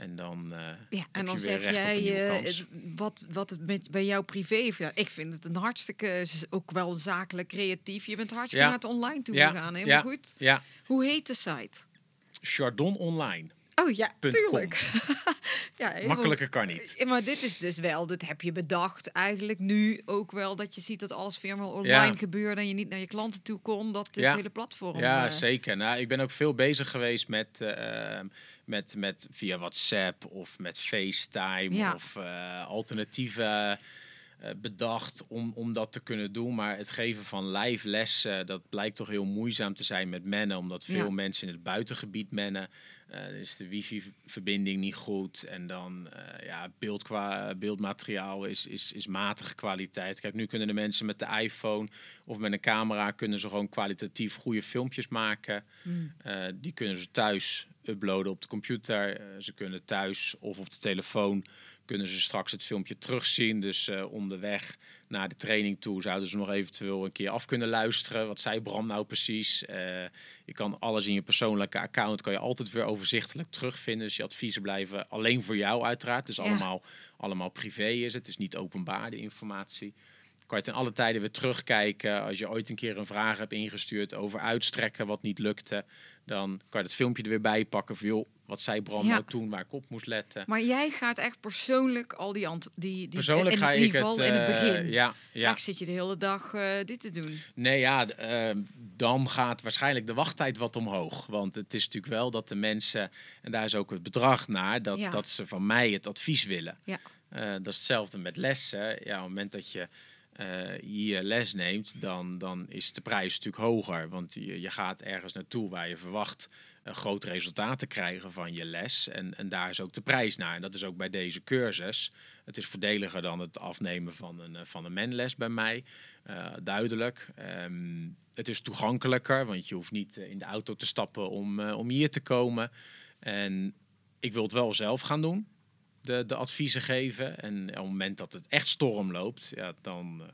En dan, eh, Ja, en dan je zeg jij nieuwe eh, wat, wat het met, bij jou privé heeft. Ja, ik vind het een hartstikke, eh, ook wel zakelijk creatief. Je bent hartstikke Ja. naar het online toe Ja, gegaan. Helemaal ja. goed. Ja, Hoe heet de site? Chardon Online. Oh ja, tuurlijk. ja, Makkelijker kan niet. Ja, maar dit is dus wel, dit heb je bedacht eigenlijk nu ook wel. Dat je ziet dat alles veel meer online Ja. gebeurt en je niet naar je klanten toe kon. Dat dit Ja. hele platform... Ja, eh, zeker. Nou, ik ben ook veel bezig geweest met, eh, met, met via WhatsApp of met FaceTime Ja. of eh, alternatieven eh, bedacht om, om dat te kunnen doen. Maar het geven van live lessen, dat blijkt toch heel moeizaam te zijn met mennen, omdat veel Ja. mensen in het buitengebied mennen. Eh, is de wifi-verbinding niet goed en dan eh, ja, beeld qua, beeldmateriaal is, is, is matige kwaliteit. Kijk, nu kunnen de mensen met de iPhone of met een camera kunnen ze gewoon kwalitatief goede filmpjes maken. Hmm. Eh, die kunnen ze thuis uploaden op de computer. Ze kunnen thuis of op de telefoon kunnen ze straks het filmpje terugzien. Dus onderweg naar de training toe zouden ze nog eventueel een keer af kunnen luisteren. Wat zei Bram nou precies? Eh, je kan alles in je persoonlijke account kan je altijd weer overzichtelijk terugvinden. Dus je adviezen blijven alleen voor jou uiteraard. Dus Ja. allemaal, allemaal privé is het. Het is niet openbaar de informatie. Kan je ten alle tijden weer terugkijken. Als je ooit een keer een vraag hebt ingestuurd over uitstrekken wat niet lukte. Dan kan je het filmpje er weer bij pakken. Van joh, wat zei Bram Ja. nou toen waar ik op moest letten. Maar jij gaat echt persoonlijk al die ant die, die Persoonlijk in, ga ik het... in het eh, begin. ja, ja. Ik zit je de hele dag eh, dit te doen. Nee, ja, ehm, dan gaat waarschijnlijk de wachttijd wat omhoog. Want het is natuurlijk wel dat de mensen, en daar is ook het bedrag naar, dat, Ja. dat ze van mij het advies willen. Ja. Eh, dat is hetzelfde met lessen. Ja, op het moment dat je eh, hier les neemt, dan, dan is de prijs natuurlijk hoger. Want je, je gaat ergens naartoe waar je verwacht een groot resultaat te krijgen van je les. En, en daar is ook de prijs naar. En dat is ook bij deze cursus. Het is voordeliger dan het afnemen van een, eh, van een menles bij mij. Eh, duidelijk. Ehm, het is toegankelijker, want je hoeft niet eh, in de auto te stappen om, om hier te komen. En ik wil het wel zelf gaan doen, de, de adviezen geven. En op het moment dat het echt storm loopt, ja, dan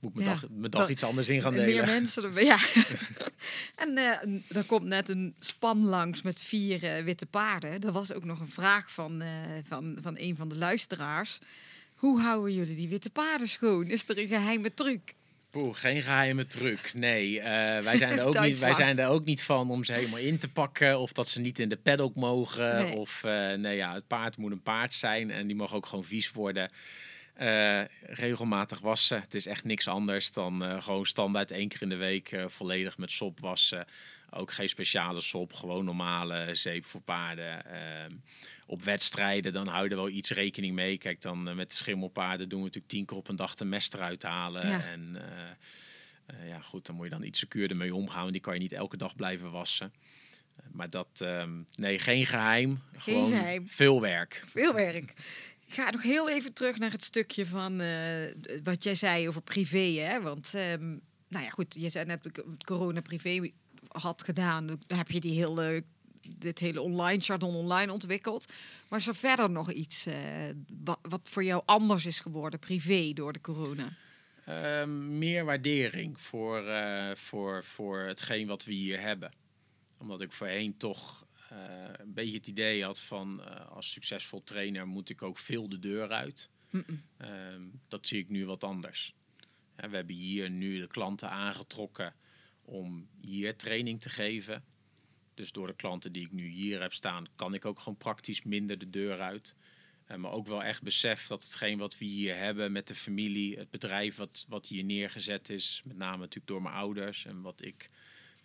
moet ik mijn Ja, dag, mijn dag dat- iets anders in gaan En meer delen. mensen. Ja. en eh er komt net een span langs met vier eh, witte paarden. Er was ook nog een vraag van, eh, van, van een van de luisteraars. Hoe houden jullie die witte paarden schoon? Is er een geheime truc? Poeh, geen geheime truc. Nee, wij, zijn er ook niet, wij zijn er ook niet van om ze helemaal in te pakken. Of dat ze niet in de paddock mogen. Nee. Of nee, ja, het paard moet een paard zijn. En die mag ook gewoon vies worden. Eh, regelmatig wassen. Het is echt niks anders dan eh, gewoon standaard één keer in de week eh, volledig met sop wassen. Ook geen speciale sop, gewoon normale zeep voor paarden. Ehm, op wedstrijden dan hou je er wel iets rekening mee. Kijk, dan met de schimmelpaarden doen we natuurlijk tien keer op een dag de mest eruit halen. Ja. En ja, goed, dan moet je dan iets secuurder mee omgaan. Want die kan je niet elke dag blijven wassen. Maar dat, ehm, nee, geen geheim. gewoon geheim. veel werk. Veel werk. Ga nog heel even terug naar het stukje van eh, wat jij zei over privé. Hè? Want, ehm, nou ja, goed, je zei net corona privé had gedaan. Dan heb je die hele, dit hele online, Chardon online ontwikkeld. Maar is er verder nog iets eh, wat, wat voor jou anders is geworden, privé, door de corona? Ehm, meer waardering voor, eh, voor, voor hetgeen wat we hier hebben. Omdat ik voorheen toch een beetje het idee had van eh, als succesvol trainer moet ik ook veel de deur uit. Ehm, dat zie ik nu wat anders. We hebben hier nu de klanten aangetrokken om hier training te geven. Dus door de klanten die ik nu hier heb staan, kan ik ook gewoon praktisch minder de deur uit. Eh, maar ook wel echt besef dat hetgeen wat we hier hebben met de familie, het bedrijf wat, wat hier neergezet is, met name natuurlijk door mijn ouders en wat ik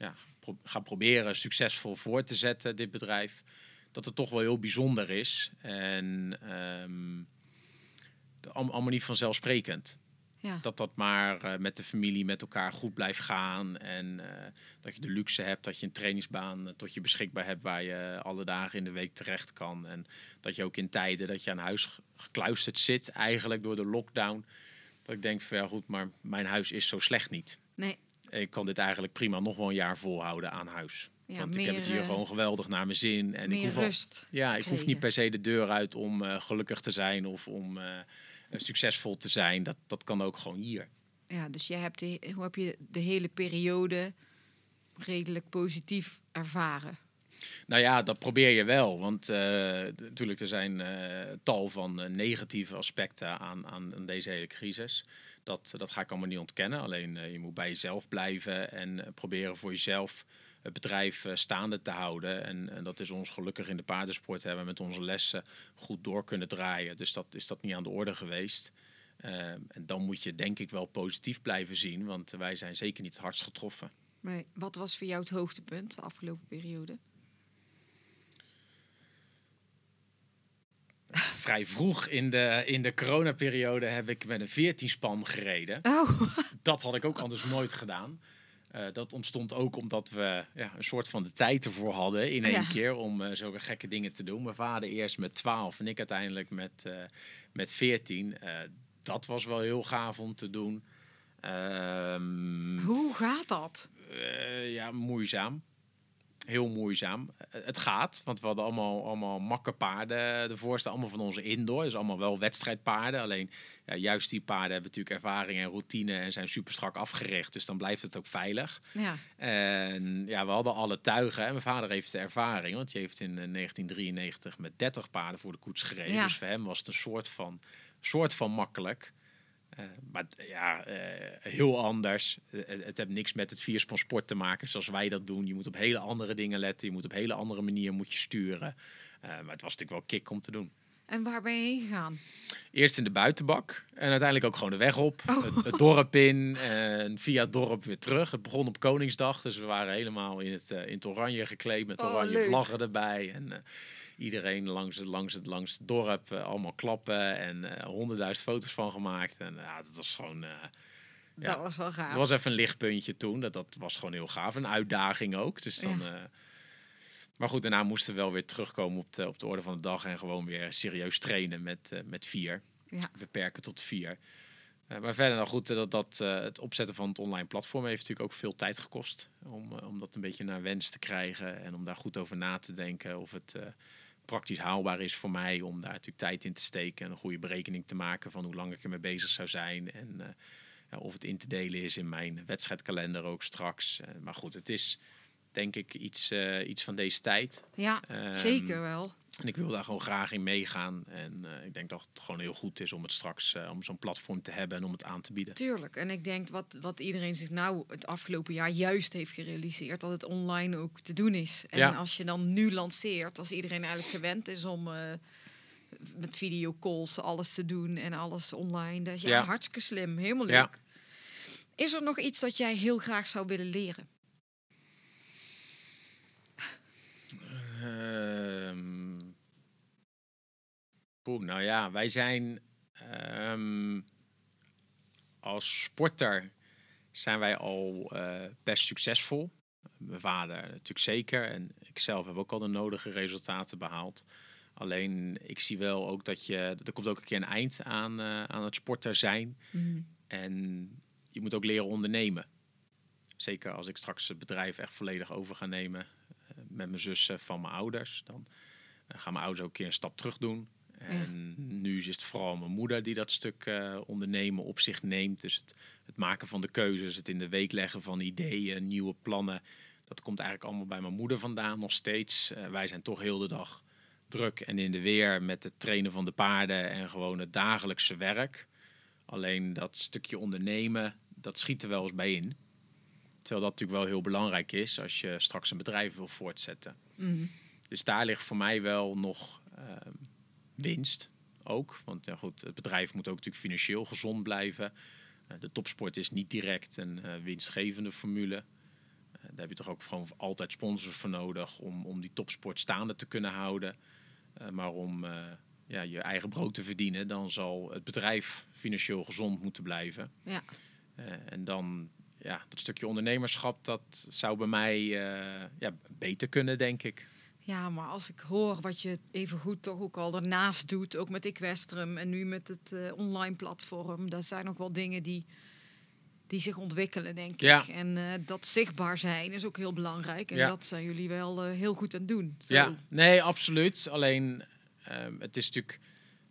ja, pro- ga proberen succesvol voor te zetten, dit bedrijf, dat het toch wel heel bijzonder is. En de- allemaal niet vanzelfsprekend Ja. dat dat maar eh, met de familie met elkaar goed blijft gaan. En eh, dat je de luxe hebt dat je een trainingsbaan eh, tot je beschikbaar hebt waar je alle dagen in de week terecht kan. En dat je ook in tijden dat je aan huis ge- gekluisterd zit, eigenlijk door de lockdown. Dat ik denk van ja goed, maar mijn huis is zo slecht niet. Nee, Ik kan dit eigenlijk prima nog wel een jaar volhouden aan huis. Ja, Want ik heb het hier eh, gewoon geweldig naar mijn zin. En ik hoef al- rust. ja, ik hoef niet per se de deur uit om eh, gelukkig te zijn of om eh, succesvol te zijn. Dat, dat kan ook gewoon hier. Ja, dus je hebt de, hoe heb je de hele periode redelijk positief ervaren? Nou ja, dat probeer je wel. Want eh, natuurlijk, er zijn tal van negatieve aspecten aan, aan, aan deze hele crisis. Dat, dat ga ik allemaal niet ontkennen. Alleen eh, je moet bij jezelf blijven en eh, proberen voor jezelf het bedrijf eh, staande te houden. En, en dat is ons gelukkig in de paardensport hebben we met onze lessen goed door kunnen draaien. Dus dat is dat niet aan de orde geweest. En dan moet je denk ik wel positief blijven zien, want wij zijn zeker niet hardst getroffen. Maar wat was voor jou het hoogtepunt de afgelopen periode? Vrij vroeg in de, in de coronaperiode heb ik met een 14 span gereden. Oh, Dat had ik ook anders nooit gedaan. Eh, dat ontstond ook omdat we ja, een soort van de tijd ervoor hadden in één Ja. keer om eh, zulke gekke dingen te doen. Mijn vader eerst met 12 en ik uiteindelijk met, eh, met 14. Eh, dat was wel heel gaaf om te doen. Ehm, hoe gaat dat? ja, moeizaam. Heel moeizaam. Eh, het gaat, want we hadden allemaal, allemaal makkerpaarden ervoor staan. Allemaal van onze indoor. Dus allemaal wel wedstrijdpaarden. Alleen ja, juist die paarden hebben natuurlijk ervaring en routine en zijn super strak afgericht. Dus dan blijft het ook veilig. Ja, En ja, we hadden alle tuigen. En mijn vader heeft de ervaring, want die heeft in eh, 1993 met 30 paarden voor de koets gereden. Ja. Dus voor hem was het een soort van, soort van makkelijk. Eh, maar ja, eh, heel anders. Eh, het, het heeft niks met het vierspan sport te maken zoals wij dat doen. Je moet op hele andere dingen letten. Je moet op hele andere manier moet je sturen. Maar het was natuurlijk wel kick om te doen. en waar ben je heen gegaan? Eerst in de buitenbak en uiteindelijk ook gewoon de weg op. Oh. Het, het dorp in en via het dorp weer terug. Het begon op Koningsdag, dus we waren helemaal in het, in het oranje gekleed met Oh, oranje vlaggen erbij. En iedereen langs het, langs het, langs het dorp eh, allemaal klappen en eh, honderdduizend foto's van gemaakt. En ja, dat was gewoon... eh, Ja. Dat was wel gaaf. het was even een lichtpuntje toen. Dat, dat was gewoon heel gaaf. Een uitdaging ook. Dus dan, Ja. eh, maar goed, daarna moesten we wel weer terugkomen op de, op de orde van de dag. En gewoon weer serieus trainen met, eh, met vier. Ja. Beperken tot vier. Eh, maar verder dan goed, eh, dat, dat, eh, het opzetten van het online platform heeft natuurlijk ook veel tijd gekost. Om, eh, om dat een beetje naar wens te krijgen. En om daar goed over na te denken. Of het eh, praktisch haalbaar is voor mij om daar natuurlijk tijd in te steken. En een goede berekening te maken van hoe lang ik ermee bezig zou zijn. En eh, ja, of het in te delen is in mijn wedstrijdkalender ook straks. Eh, maar goed, het is denk ik iets, eh, iets van deze tijd. Ja, Ehm, zeker wel. En ik wil daar gewoon graag in meegaan. En eh, ik denk dat het gewoon heel goed is om het straks eh, om zo'n platform te hebben en om het aan te bieden. Tuurlijk. En ik denk wat, wat iedereen zich nou het afgelopen jaar juist heeft gerealiseerd, dat het online ook te doen is. En Ja. als je dan nu lanceert, als iedereen eigenlijk gewend is om eh, met videocalls alles te doen en alles online. Dat is ja, Ja. hartstikke slim. Helemaal leuk. Ja. Is er nog iets dat jij heel graag zou willen leren? Ehm, poeh, nou ja, wij zijn ehm, als sporter zijn wij al eh, best succesvol. Mijn vader natuurlijk zeker en ik zelf heb ook al de nodige resultaten behaald. Alleen ik zie wel ook dat je, er komt ook een keer een eind aan, eh, aan het sporter zijn. En je moet ook leren ondernemen. Zeker als ik straks het bedrijf echt volledig over ga nemen eh, met mijn zussen van mijn ouders. Dan gaan mijn ouders ook een keer een stap terug doen. En nu is het vooral mijn moeder die dat stuk eh, ondernemen op zich neemt. Dus het, het maken van de keuzes, het in de week leggen van ideeën, nieuwe plannen. Dat komt eigenlijk allemaal bij mijn moeder vandaan nog steeds. Eh, wij zijn toch heel de dag druk en in de weer met het trainen van de paarden en gewoon het dagelijkse werk. Alleen dat stukje ondernemen, dat schiet er wel eens bij in. Terwijl dat natuurlijk wel heel belangrijk is als je straks een bedrijf wil voortzetten. Dus daar ligt voor mij wel nog ehm, winst ook. Want ja, goed, het bedrijf moet ook natuurlijk financieel gezond blijven. Eh, de topsport is niet direct een eh, winstgevende formule. Eh, daar heb je toch ook gewoon altijd sponsors voor nodig om, om die topsport staande te kunnen houden. Maar om ja, je eigen brood te verdienen, dan zal het bedrijf financieel gezond moeten blijven. Ja. En dan, ja, dat stukje ondernemerschap, dat zou bij mij ja, beter kunnen, denk ik. Ja, maar als ik hoor wat je even goed toch ook al daarnaast doet, ook met Equestrum en nu met het eh, online platform, dat zijn ook wel dingen die, die zich ontwikkelen, denk Ja. ik. En eh, dat zichtbaar zijn is ook heel belangrijk. En Ja. dat zijn jullie wel eh, heel goed aan het doen. Zo. Ja, nee, absoluut. Alleen, ehm, het is natuurlijk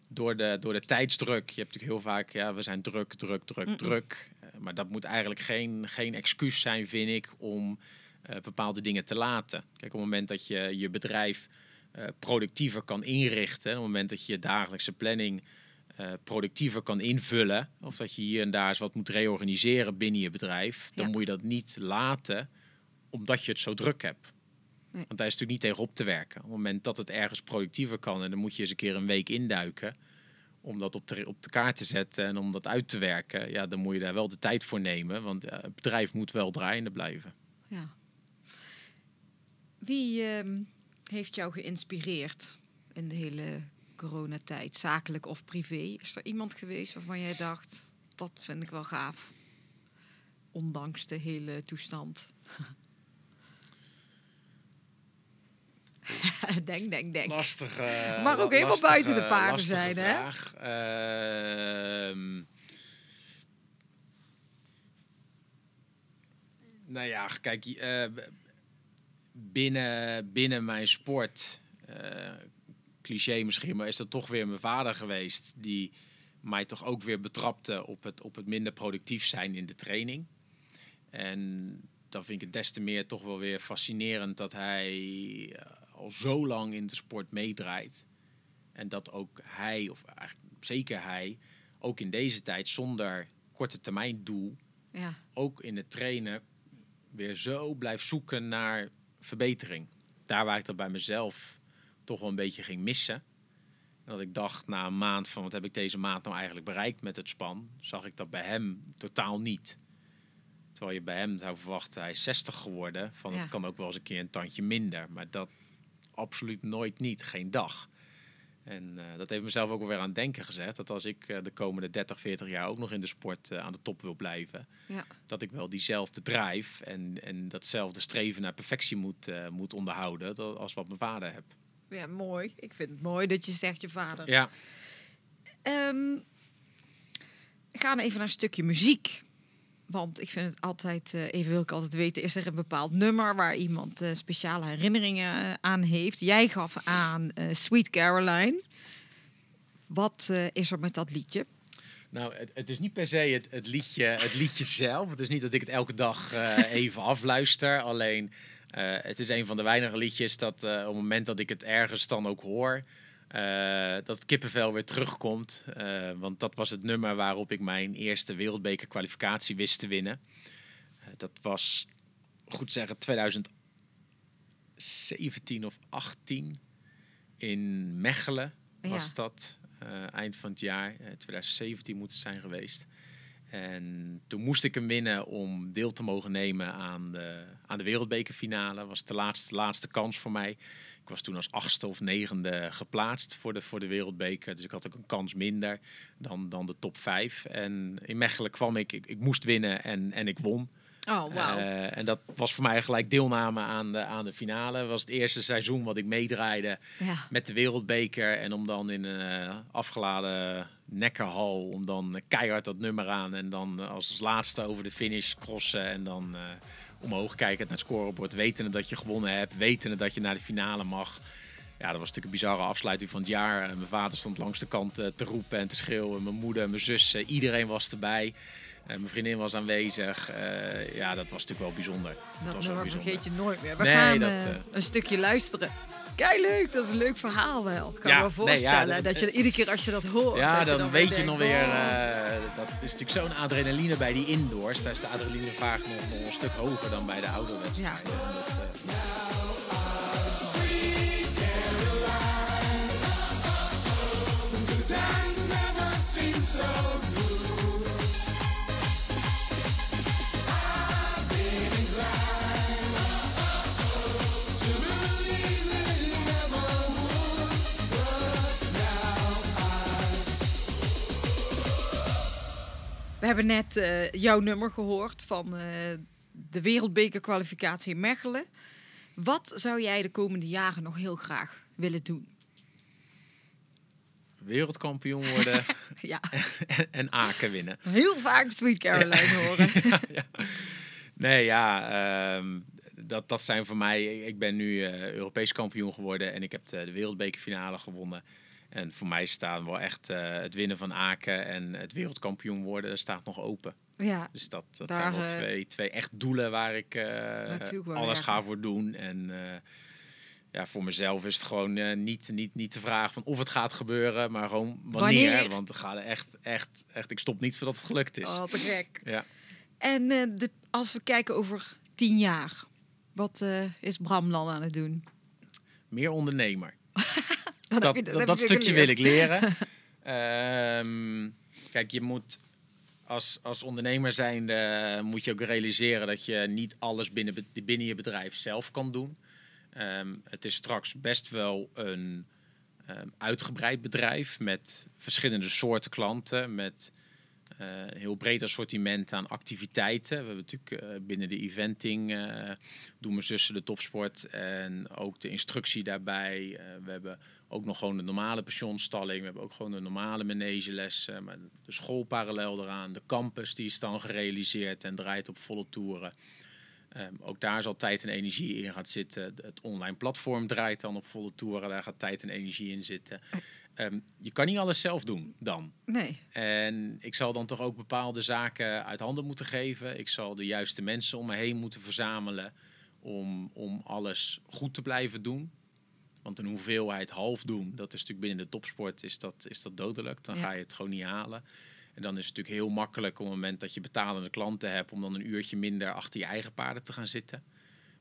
door de, door de tijdsdruk. Je hebt natuurlijk heel vaak, ja, we zijn druk, druk, druk, druk. Maar dat moet eigenlijk geen, geen excuus zijn, vind ik, om eh, bepaalde dingen te laten. Kijk, op het moment dat je je bedrijf eh, productiever kan inrichten, op het moment dat je je dagelijkse planning eh, productiever kan invullen, of dat je hier en daar eens wat moet reorganiseren binnen je bedrijf, dan Ja. moet je dat niet laten omdat je het zo druk hebt. Nee. Want daar is natuurlijk niet tegen op te werken. Op het moment dat het ergens productiever kan en dan moet je eens een keer een week induiken om dat op de, op de kaart te zetten en om dat uit te werken, ja, dan moet je daar wel de tijd voor nemen, want het bedrijf moet wel draaiende blijven. Ja. Wie ehm, heeft jou geïnspireerd in de hele coronatijd, zakelijk of privé? Is er iemand geweest waarvan jij dacht, dat vind ik wel gaaf? Ondanks de hele toestand. denk, denk, denk. Lastig. Mag ook helemaal buiten de paarden zijn, hè? Vraag. Ehm, nou ja, kijk, eh, binnen, binnen mijn sport, eh, cliché misschien, maar is dat toch weer mijn vader geweest die mij toch ook weer betrapte op het, op het minder productief zijn in de training. En dan vind ik het des te meer toch wel weer fascinerend dat hij eh, al zo lang in de sport meedraait. En dat ook hij, of eigenlijk zeker hij, ook in deze tijd zonder korte termijn doel, Ja, ook in het trainen, weer zo blijft zoeken naar verbetering. Daar waar ik dat bij mezelf toch wel een beetje ging missen. En dat ik dacht na een maand van wat heb ik deze maand nou eigenlijk bereikt met het span, zag ik dat bij hem totaal niet. Terwijl je bij hem zou verwachten, hij is 60 geworden, van Ja. het kan ook wel eens een keer een tandje minder. Maar dat absoluut nooit niet, geen dag. En eh, dat heeft mezelf ook wel weer aan het denken gezet. Dat als ik eh, de komende 30, 40 jaar ook nog in de sport eh, aan de top wil blijven, ja. dat ik wel diezelfde drive en, en datzelfde streven naar perfectie moet, moet onderhouden dat- als wat mijn vader heb. ja, mooi. Ik vind het mooi dat je zegt je vader. Ja, Ehm, we gaan even naar een stukje muziek. Want ik vind het altijd, eh, even wil ik altijd weten, is er een bepaald nummer waar iemand eh, speciale herinneringen eh, aan heeft? Jij gaf aan Sweet Caroline. Wat is er met dat liedje? nou, het, het is niet per se het, het, liedje, het liedje zelf. Het is niet dat ik het elke dag even afluister. Alleen, het is een van de weinige liedjes dat op het moment dat ik het ergens dan ook hoor, eh, dat het kippenvel weer terugkomt. Eh, want dat was het nummer waarop ik mijn eerste wereldbeker kwalificatie wist te winnen. Eh, dat was, goed zeggen, 2017 of 18 in Mechelen. was Ja. dat. eind van het jaar, eh, 2017 moet het zijn geweest. En toen moest ik hem winnen om deel te mogen nemen aan de, aan de wereldbekerfinale. Dat was de laatste, laatste kans voor mij. Ik was toen als achtste of negende geplaatst voor de, voor de wereldbeker. Dus ik had ook een kans minder dan, dan de top vijf. En in Mechelen kwam ik, ik, ik moest winnen en, en ik won. Oh, wauw. Eh, en dat was voor mij gelijk deelname aan de, aan de finale. Het was het eerste seizoen wat ik meedraaide ja. met de wereldbeker. En om dan in een eh, afgeladen nekkerhal, om dan keihard dat nummer aan. En dan eh, als laatste over de finish crossen. En dan omhoog kijken naar het scorebord. Wetende dat je gewonnen hebt. Wetende dat je naar de finale mag. Ja, dat was natuurlijk een bizarre afsluiting van het jaar. Mijn vader stond langs de kant eh, te roepen en te schreeuwen. Mijn moeder, mijn zus, eh, iedereen was erbij. Eh, mijn vriendin was aanwezig. Ja, dat was natuurlijk wel bijzonder. Dat was wel nummer bijzonder. vergeet je nooit meer. We Nee, gaan dat, een stukje luisteren. Kijk, leuk. Dat is een leuk verhaal wel. Ik kan Ja, me wel nee, ja, voorstellen dat- dat, je iedere keer als je dat hoort... Ja, dat dan, weet je denkt, nog weer. oh. eh, dat is natuurlijk zo'n adrenaline bij die indoors. Daar is de adrenaline vaak nog, nog een stuk hoger dan bij de ouderwedstrijden. En dat, We hebben net eh, jouw nummer gehoord van eh, de wereldbekerkwalificatie in Mechelen. Wat zou jij de komende jaren nog heel graag willen doen? wereldkampioen worden Ja, en, en Aken winnen. heel vaak Sweet Caroline horen. Nee, ja, ehm, dat, dat zijn voor mij. Ik ben nu eh, Europees kampioen geworden en ik heb de, de wereldbekerfinale gewonnen. En voor mij staan wel echt eh, het winnen van Aken en het wereldkampioen worden, staat nog open. Ja, Dus dat, dat Daar, zijn wel eh, twee, twee echt doelen waar ik eh, alles ga voor doen. En ja, voor mezelf is het gewoon niet, niet, niet de vraag van of het gaat gebeuren, maar gewoon wanneer. Wanneer? Want er gaat echt, echt, echt, ik stop niet voordat het gelukt is. oh, te gek. Ja. En de, als we kijken over tien jaar, wat is Bram dan aan het doen? Meer ondernemer. Dat, dat, heb je- dat, heb dat je stukje wil ik leren. Ehm, kijk, je moet als, als ondernemer zijnde moet je ook realiseren dat je niet alles binnen, binnen je bedrijf zelf kan doen. Ehm, het is straks best wel een ehm, uitgebreid bedrijf met verschillende soorten klanten, met eh, een heel breed assortiment aan activiteiten. We hebben natuurlijk eh, binnen de eventing eh, doen mijn zussen de topsport en ook de instructie daarbij. Eh, we hebben ook nog gewoon de normale pensionstalling. We hebben ook gewoon de normale manegelessen. Maar de school parallel eraan. De campus die is dan gerealiseerd en draait op volle toeren. Ehm, ook daar zal tijd en energie in gaan zitten. Het online platform draait dan op volle toeren. Daar gaat tijd en energie in zitten. Ehm, je kan niet alles zelf doen dan. Nee, En ik zal dan toch ook bepaalde zaken uit handen moeten geven. Ik zal de juiste mensen om me heen moeten verzamelen om, om alles goed te blijven doen. Want een hoeveelheid half doen, dat is natuurlijk binnen de topsport is dat, is dat dodelijk. Dan Ja. ga je het gewoon niet halen. En dan is het natuurlijk heel makkelijk op het moment dat je betalende klanten hebt... om dan een uurtje minder achter je eigen paarden te gaan zitten.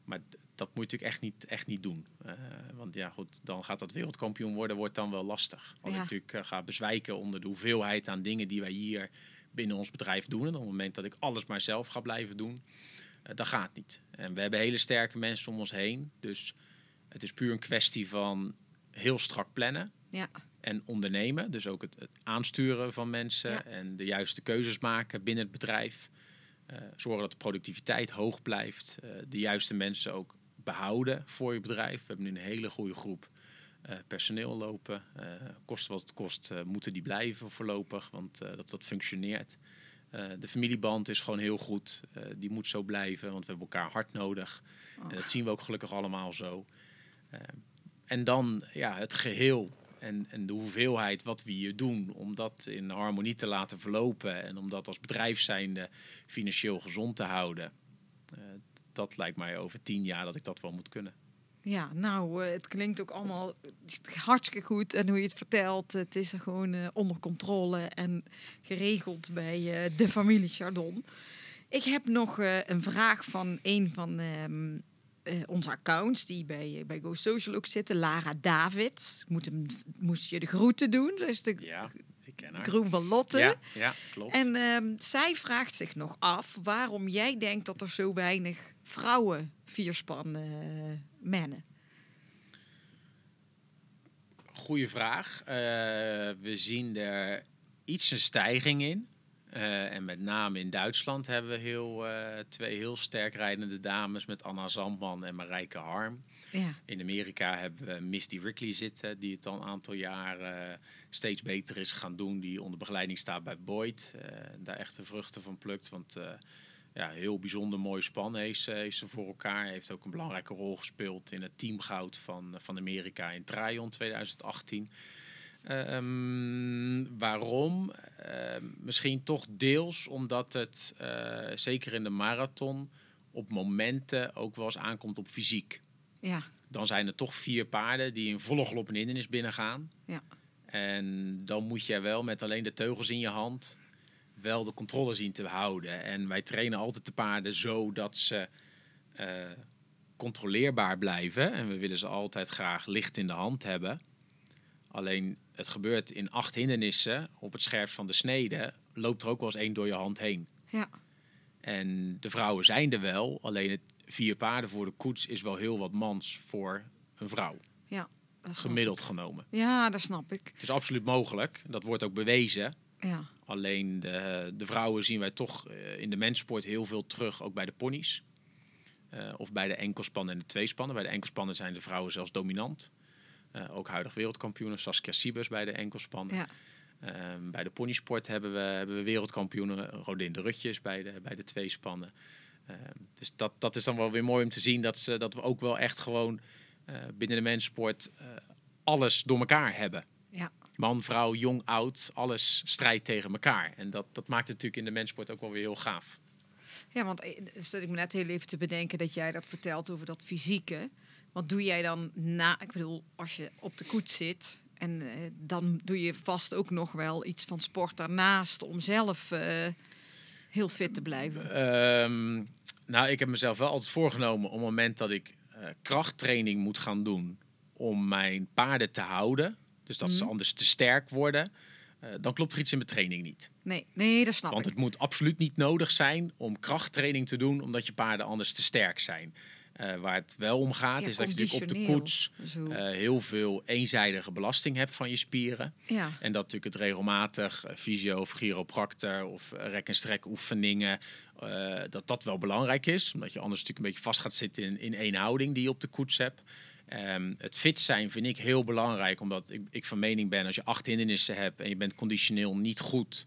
Maar dat moet je natuurlijk echt niet, echt niet doen. Eh, want ja, goed, dan gaat dat wereldkampioen worden, wordt dan wel lastig. Als Ja. ik natuurlijk eh, ga bezwijken onder de hoeveelheid aan dingen die wij hier binnen ons bedrijf doen. En op het moment dat ik alles maar zelf ga blijven doen, eh, dat gaat niet. En we hebben hele sterke mensen om ons heen. Dus het is puur een kwestie van heel strak plannen ja. en ondernemen. Dus ook het, het aansturen van mensen Ja. en de juiste keuzes maken binnen het bedrijf. Eh, zorgen dat de productiviteit hoog blijft. eh, de juiste mensen ook behouden voor je bedrijf. We hebben nu een hele goede groep eh, personeel lopen. Kost wat het kost, moeten die blijven voorlopig, want dat, dat functioneert. De familieband is gewoon heel goed. Die moet zo blijven, want we hebben elkaar hard nodig. En dat zien we ook gelukkig allemaal zo. Eh, en dan ja, het geheel en, en de hoeveelheid wat we hier doen, om dat in harmonie te laten verlopen en om dat als bedrijf zijnde financieel gezond te houden. Eh, dat lijkt mij over tien jaar dat ik dat wel moet kunnen. Ja, nou, eh, het klinkt ook allemaal hartstikke goed. En hoe je het vertelt, het is er gewoon onder controle en geregeld bij de familie Chardon. Ik heb nog een vraag van een van ehm, eh, onze accounts die bij, bij Go Social ook zitten. Lara David. Moet, hem, moest je de groeten doen. Zij is de Ja, ik ken haar. groen van Lotte. Ja, ja, klopt. En ehm, zij vraagt zich nog af waarom jij denkt dat er zo weinig vrouwen vierspan eh mennen. Goeie vraag. Eh, we zien er iets een stijging in. Eh, en met name in Duitsland hebben we heel, eh, twee heel sterk rijdende dames met Anna Zandman en Marijke Harm. Ja. In Amerika hebben we Misty Rickley zitten, die het al een aantal jaar eh, steeds beter is gaan doen. Die onder begeleiding staat bij Boyd. daar echt de vruchten van plukt. Want ja, heel bijzonder mooi span heeft, ze- heeft ze voor elkaar. Heeft ook een belangrijke rol gespeeld in het teamgoud van, van Amerika in Tryon 2018. Ehm, waarom? Ehm, misschien toch deels omdat het, eh, zeker in de marathon, op momenten ook wel eens aankomt op fysiek Ja. dan zijn er toch vier paarden die in volle galop een hindernis binnengaan. Ja. En dan moet je wel met alleen de teugels in je hand wel de controle zien te houden. En wij trainen altijd de paarden zo dat ze eh, controleerbaar blijven. En we willen ze altijd graag licht in de hand hebben. Alleen het gebeurt in acht hindernissen op het scherpst van de snede. Loopt er ook wel eens één door je hand heen. Ja. En de vrouwen zijn er wel, alleen het vier paarden voor de koets is wel heel wat mans voor een vrouw, Ja. Dat gemiddeld genomen. Ja, dat snap ik. Het is absoluut mogelijk, dat wordt ook bewezen. Ja. Alleen de, de vrouwen zien wij toch eh, in de menssport heel veel terug, ook bij de ponies. Eh, of bij de enkelspannen en de tweespannen. Bij de enkelspannen zijn de vrouwen zelfs dominant. Eh, ook huidig wereldkampioenen, Saskia Siebers bij de enkelspannen. Ja. Ehm, bij de ponysport hebben we, hebben we wereldkampioenen Rodin de Rutjes bij de, bij de tweespannen. Ehm, dus dat, dat is dan wel weer mooi om te zien dat, ze, dat we ook wel echt gewoon eh, binnen de menssport eh, alles door elkaar hebben. Ja. Man, vrouw, jong, oud, alles strijdt tegen elkaar. En dat, dat maakt het natuurlijk in de menssport ook wel weer heel gaaf. Ja, want zat ik me net heel even te bedenken dat jij dat vertelt over dat fysieke. Wat doe jij dan na? Ik bedoel, als je op de koets zit en eh, dan doe je vast ook nog wel iets van sport daarnaast om zelf eh, heel fit te blijven. Ehm, nou, ik heb mezelf wel altijd voorgenomen op het moment dat ik eh, krachttraining moet gaan doen om mijn paarden te houden. Dus dat ze Mhm. anders te sterk worden. dan klopt er iets in mijn training niet. Nee, nee, dat snap Want ik. het moet absoluut niet nodig zijn om krachttraining te doen omdat je paarden anders te sterk zijn. Eh, waar het wel om gaat Ja, is dat je natuurlijk op de koets Zo. eh, heel veel eenzijdige belasting hebt van je spieren. ja. En dat natuurlijk het regelmatig eh, fysio of chiropractor of rek- en strek oefeningen, dat dat wel belangrijk is. Omdat je anders natuurlijk een beetje vast gaat zitten in, in één houding die je op de koets hebt. Ehm, het fit zijn vind ik heel belangrijk, omdat ik, ik van mening ben als je acht hindernissen hebt en je bent conditioneel niet goed,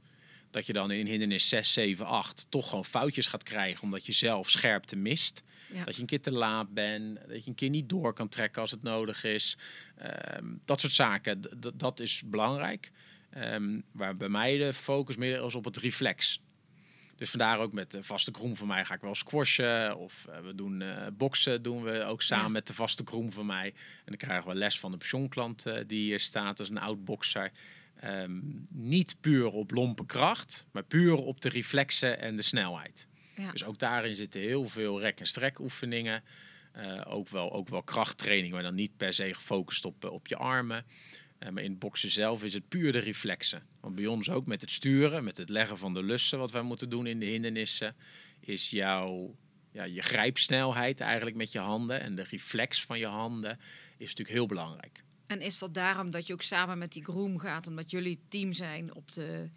dat je dan in hindernis 6, 7, 8 toch gewoon foutjes gaat krijgen omdat je zelf scherpte mist. Ja. Dat je een keer te laat bent, dat je een keer niet door kan trekken als het nodig is. Ehm, dat soort zaken, d- dat is belangrijk. Ehm, waar bij mij de focus meer is op het reflex. Dus vandaar ook met de vaste groen van mij ga ik wel squashen. Of eh, we doen eh, boksen, doen we ook samen Ja. met de vaste groen van mij. En dan krijgen we les van de pensioenklant eh, die hier staat als een oud bokser. Ehm, niet puur op lompe kracht, maar puur op de reflexen en de snelheid. Ja. Dus ook daarin zitten heel veel rek- en strek oefeningen. Eh, ook, wel, ook wel krachttraining, maar dan niet per se gefocust op, eh, op je armen. Eh, maar in het boksen zelf is het puur de reflexen. Want bij ons ook met het sturen, met het leggen van de lussen, wat wij moeten doen in de hindernissen, is jouw ja, je grijpsnelheid eigenlijk met je handen en de reflex van je handen is natuurlijk heel belangrijk. En is dat daarom dat je ook samen met die groom gaat, omdat jullie team zijn op de,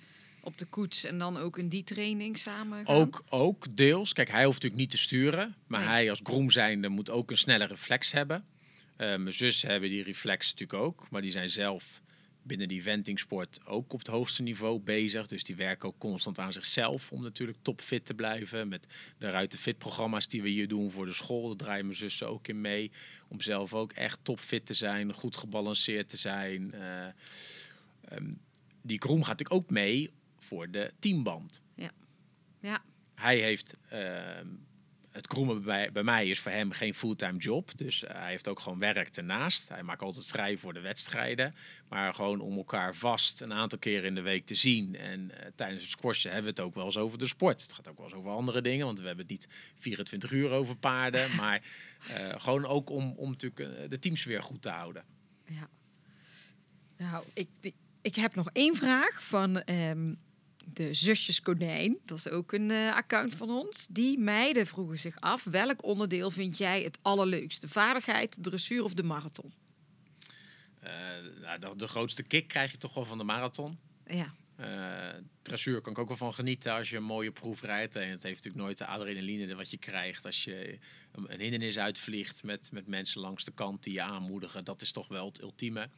op de koets en dan ook in die training samen gaan? Ook, ook deels. Kijk, hij hoeft natuurlijk niet te sturen. Maar Nee. hij als groom zijnde moet ook een snelle reflex hebben. Eh, mijn zus hebben die reflex natuurlijk ook. Maar die zijn zelf binnen die ventingsport ook op het hoogste niveau bezig. Dus die werken ook constant aan zichzelf om natuurlijk topfit te blijven. Met de Ruiten Fit programma's die we hier doen voor de school. Daar draaien mijn zussen ook in mee. Om zelf ook echt topfit te zijn, goed gebalanceerd te zijn. Eh, ehm, die groom gaat natuurlijk ook mee voor de teamband Ja, hij heeft ehm, het kroemen bij, bij mij is voor hem geen fulltime job. Dus eh, hij heeft ook gewoon werk ernaast. Hij maakt altijd vrij voor de wedstrijden. Maar gewoon om elkaar vast een aantal keren in de week te zien. En eh, tijdens het squashen hebben we het ook wel eens over de sport. Het gaat ook wel eens over andere dingen. Want we hebben het niet 24 uur over paarden. maar eh, gewoon ook om, om natuurlijk de teams weer goed te houden. Ja. Nou, ik, ik heb nog één vraag van ehm, de zusjes Konijn. Dat is ook een eh, account van ons. Die meiden vroegen zich af, welk onderdeel vind jij het allerleukste? Vaardigheid, dressuur of de marathon? Eh, nou, de, de grootste kick krijg je toch wel van de marathon. Ja, Eh dressuur kan ik ook wel van genieten als je een mooie proef rijdt. En het heeft natuurlijk nooit de adrenaline wat je krijgt als je een, een hindernis uitvliegt met, met mensen langs de kant die je aanmoedigen. Dat is toch wel het ultieme.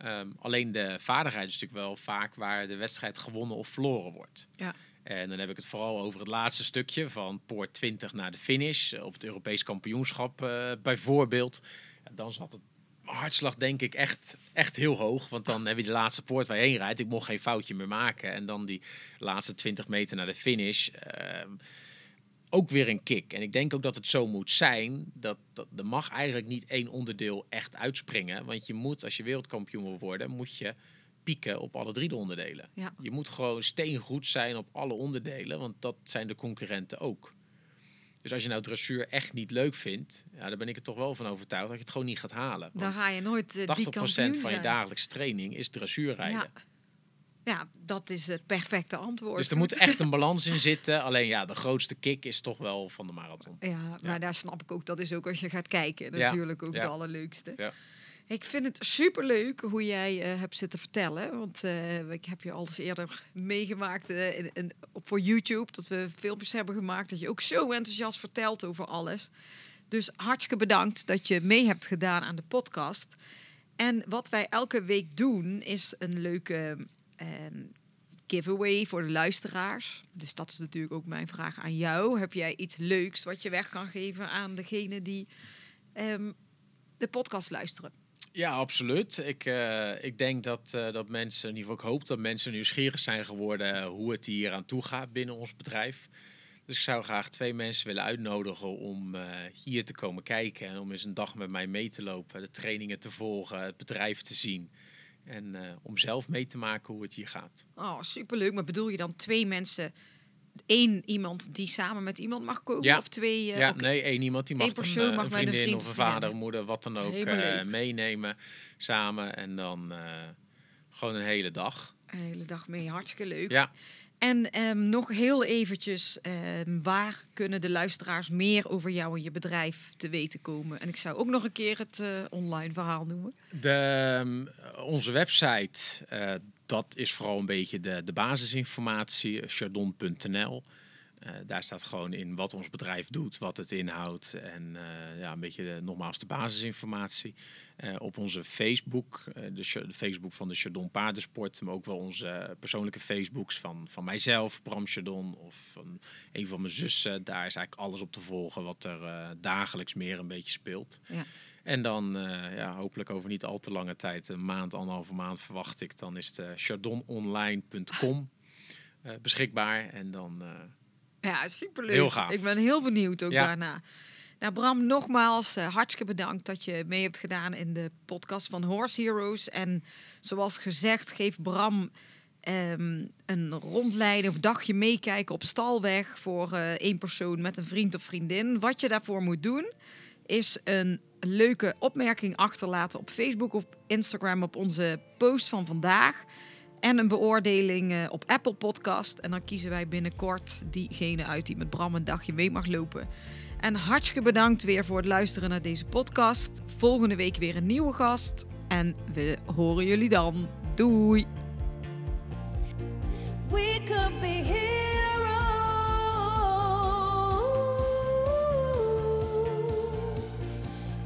Ehm, alleen de vaardigheid is natuurlijk wel vaak waar de wedstrijd gewonnen of verloren wordt. ja. En dan heb ik het vooral over het laatste stukje van poort 20 naar de finish. eh, Op het Europees kampioenschap eh, bijvoorbeeld. Ja, dan zat het hartslag denk ik echt, echt heel hoog. Want dan heb je de laatste poort waar je heen rijdt. Ik mocht geen foutje meer maken. En dan die laatste 20 meter naar de finish. ehm, ook weer een kick. En ik denk ook dat het zo moet zijn. Dat, dat er mag eigenlijk niet één onderdeel echt uitspringen. Want je moet, als je wereldkampioen wil worden, moet je pieken op alle drie de onderdelen. Ja. Je moet gewoon steengoed zijn op alle onderdelen, want dat zijn de concurrenten ook. Dus als je nou dressuur echt niet leuk vindt, ja, dan ben ik er toch wel van overtuigd dat je het gewoon niet gaat halen. Dan ga je nooit eh, 80% die kampioen van je dagelijkse training is dressuurrijden. Ja. Ja, dat is het perfecte antwoord. Dus er moet echt een balans in zitten. Alleen ja, de grootste kick is toch wel van de marathon. Ja, maar daar snap ik ook. Dat is ook als je gaat kijken natuurlijk ook het allerleukste. Ja. Ik vind het superleuk hoe jij eh, hebt zitten vertellen. Want eh, ik heb je al eens eerder meegemaakt eh, in, in- op, voor YouTube. Dat we filmpjes hebben gemaakt. Dat je ook zo enthousiast vertelt over alles. Dus hartstikke bedankt dat je mee hebt gedaan aan de podcast. En wat wij elke week doen is een leuke ehm, giveaway voor de luisteraars. Dus dat is natuurlijk ook mijn vraag aan jou. Heb jij iets leuks wat je weg kan geven aan degene die ehm, de podcast luisteren? Ja, absoluut. Ik, eh, ik denk dat, eh, dat mensen, in ieder geval ik hoop dat mensen nieuwsgierig zijn geworden hoe het hier aan toe gaat binnen ons bedrijf. Dus ik zou graag twee mensen willen uitnodigen om eh, hier te komen kijken en om eens een dag met mij mee te lopen, de trainingen te volgen, het bedrijf te zien en eh, om zelf mee te maken hoe het hier gaat. Oh, superleuk. Maar bedoel je dan twee mensen, één iemand die samen met iemand mag komen? Ja. Of twee? eh, ja, nee, één iemand die mag Eén een, persoon eh, mag een met een vriendin vriend of een vader, vriendin. moeder, wat dan ook meenemen samen en dan gewoon een hele dag. Een hele dag mee, hartstikke leuk. Ja. En ehm, nog heel eventjes, ehm, waar kunnen de luisteraars meer over jou en je bedrijf te weten komen? En ik zou ook nog een keer het eh, online verhaal noemen. De, ehm, onze website, eh, dat is vooral een beetje de, de basisinformatie, chardon.nl. Eh, daar staat gewoon in wat ons bedrijf doet, wat het inhoudt en eh, ja, een beetje de, nogmaals de basisinformatie. Eh, op onze Facebook, de, de Facebook van de Chardon Paardensport, maar ook wel onze persoonlijke Facebooks van, van mijzelf, Bram Chardon of van een van mijn zussen. Daar is eigenlijk alles op te volgen wat er dagelijks meer een beetje speelt. Ja. En dan ja, hopelijk over niet al te lange tijd, een maand, anderhalve maand verwacht ik, dan is de chardononline.com beschikbaar. En dan Ja, superleuk. Heel gaaf. Ik ben heel benieuwd ook Ja. daarna. Nou, Bram, nogmaals eh, hartstikke bedankt dat je mee hebt gedaan in de podcast van Horse Heroes. En zoals gezegd, geef Bram ehm, een rondleiding of dagje meekijken op stalweg voor eh, één persoon met een vriend of vriendin. Wat je daarvoor moet doen, is een leuke opmerking achterlaten op Facebook of Instagram op onze post van vandaag. En een beoordeling eh, op Apple Podcast. En dan kiezen wij binnenkort diegene uit die met Bram een dagje mee mag lopen. En hartstikke bedankt weer voor het luisteren naar deze podcast. Volgende week weer een nieuwe gast. En we horen jullie dan. Doei! We could be heroes.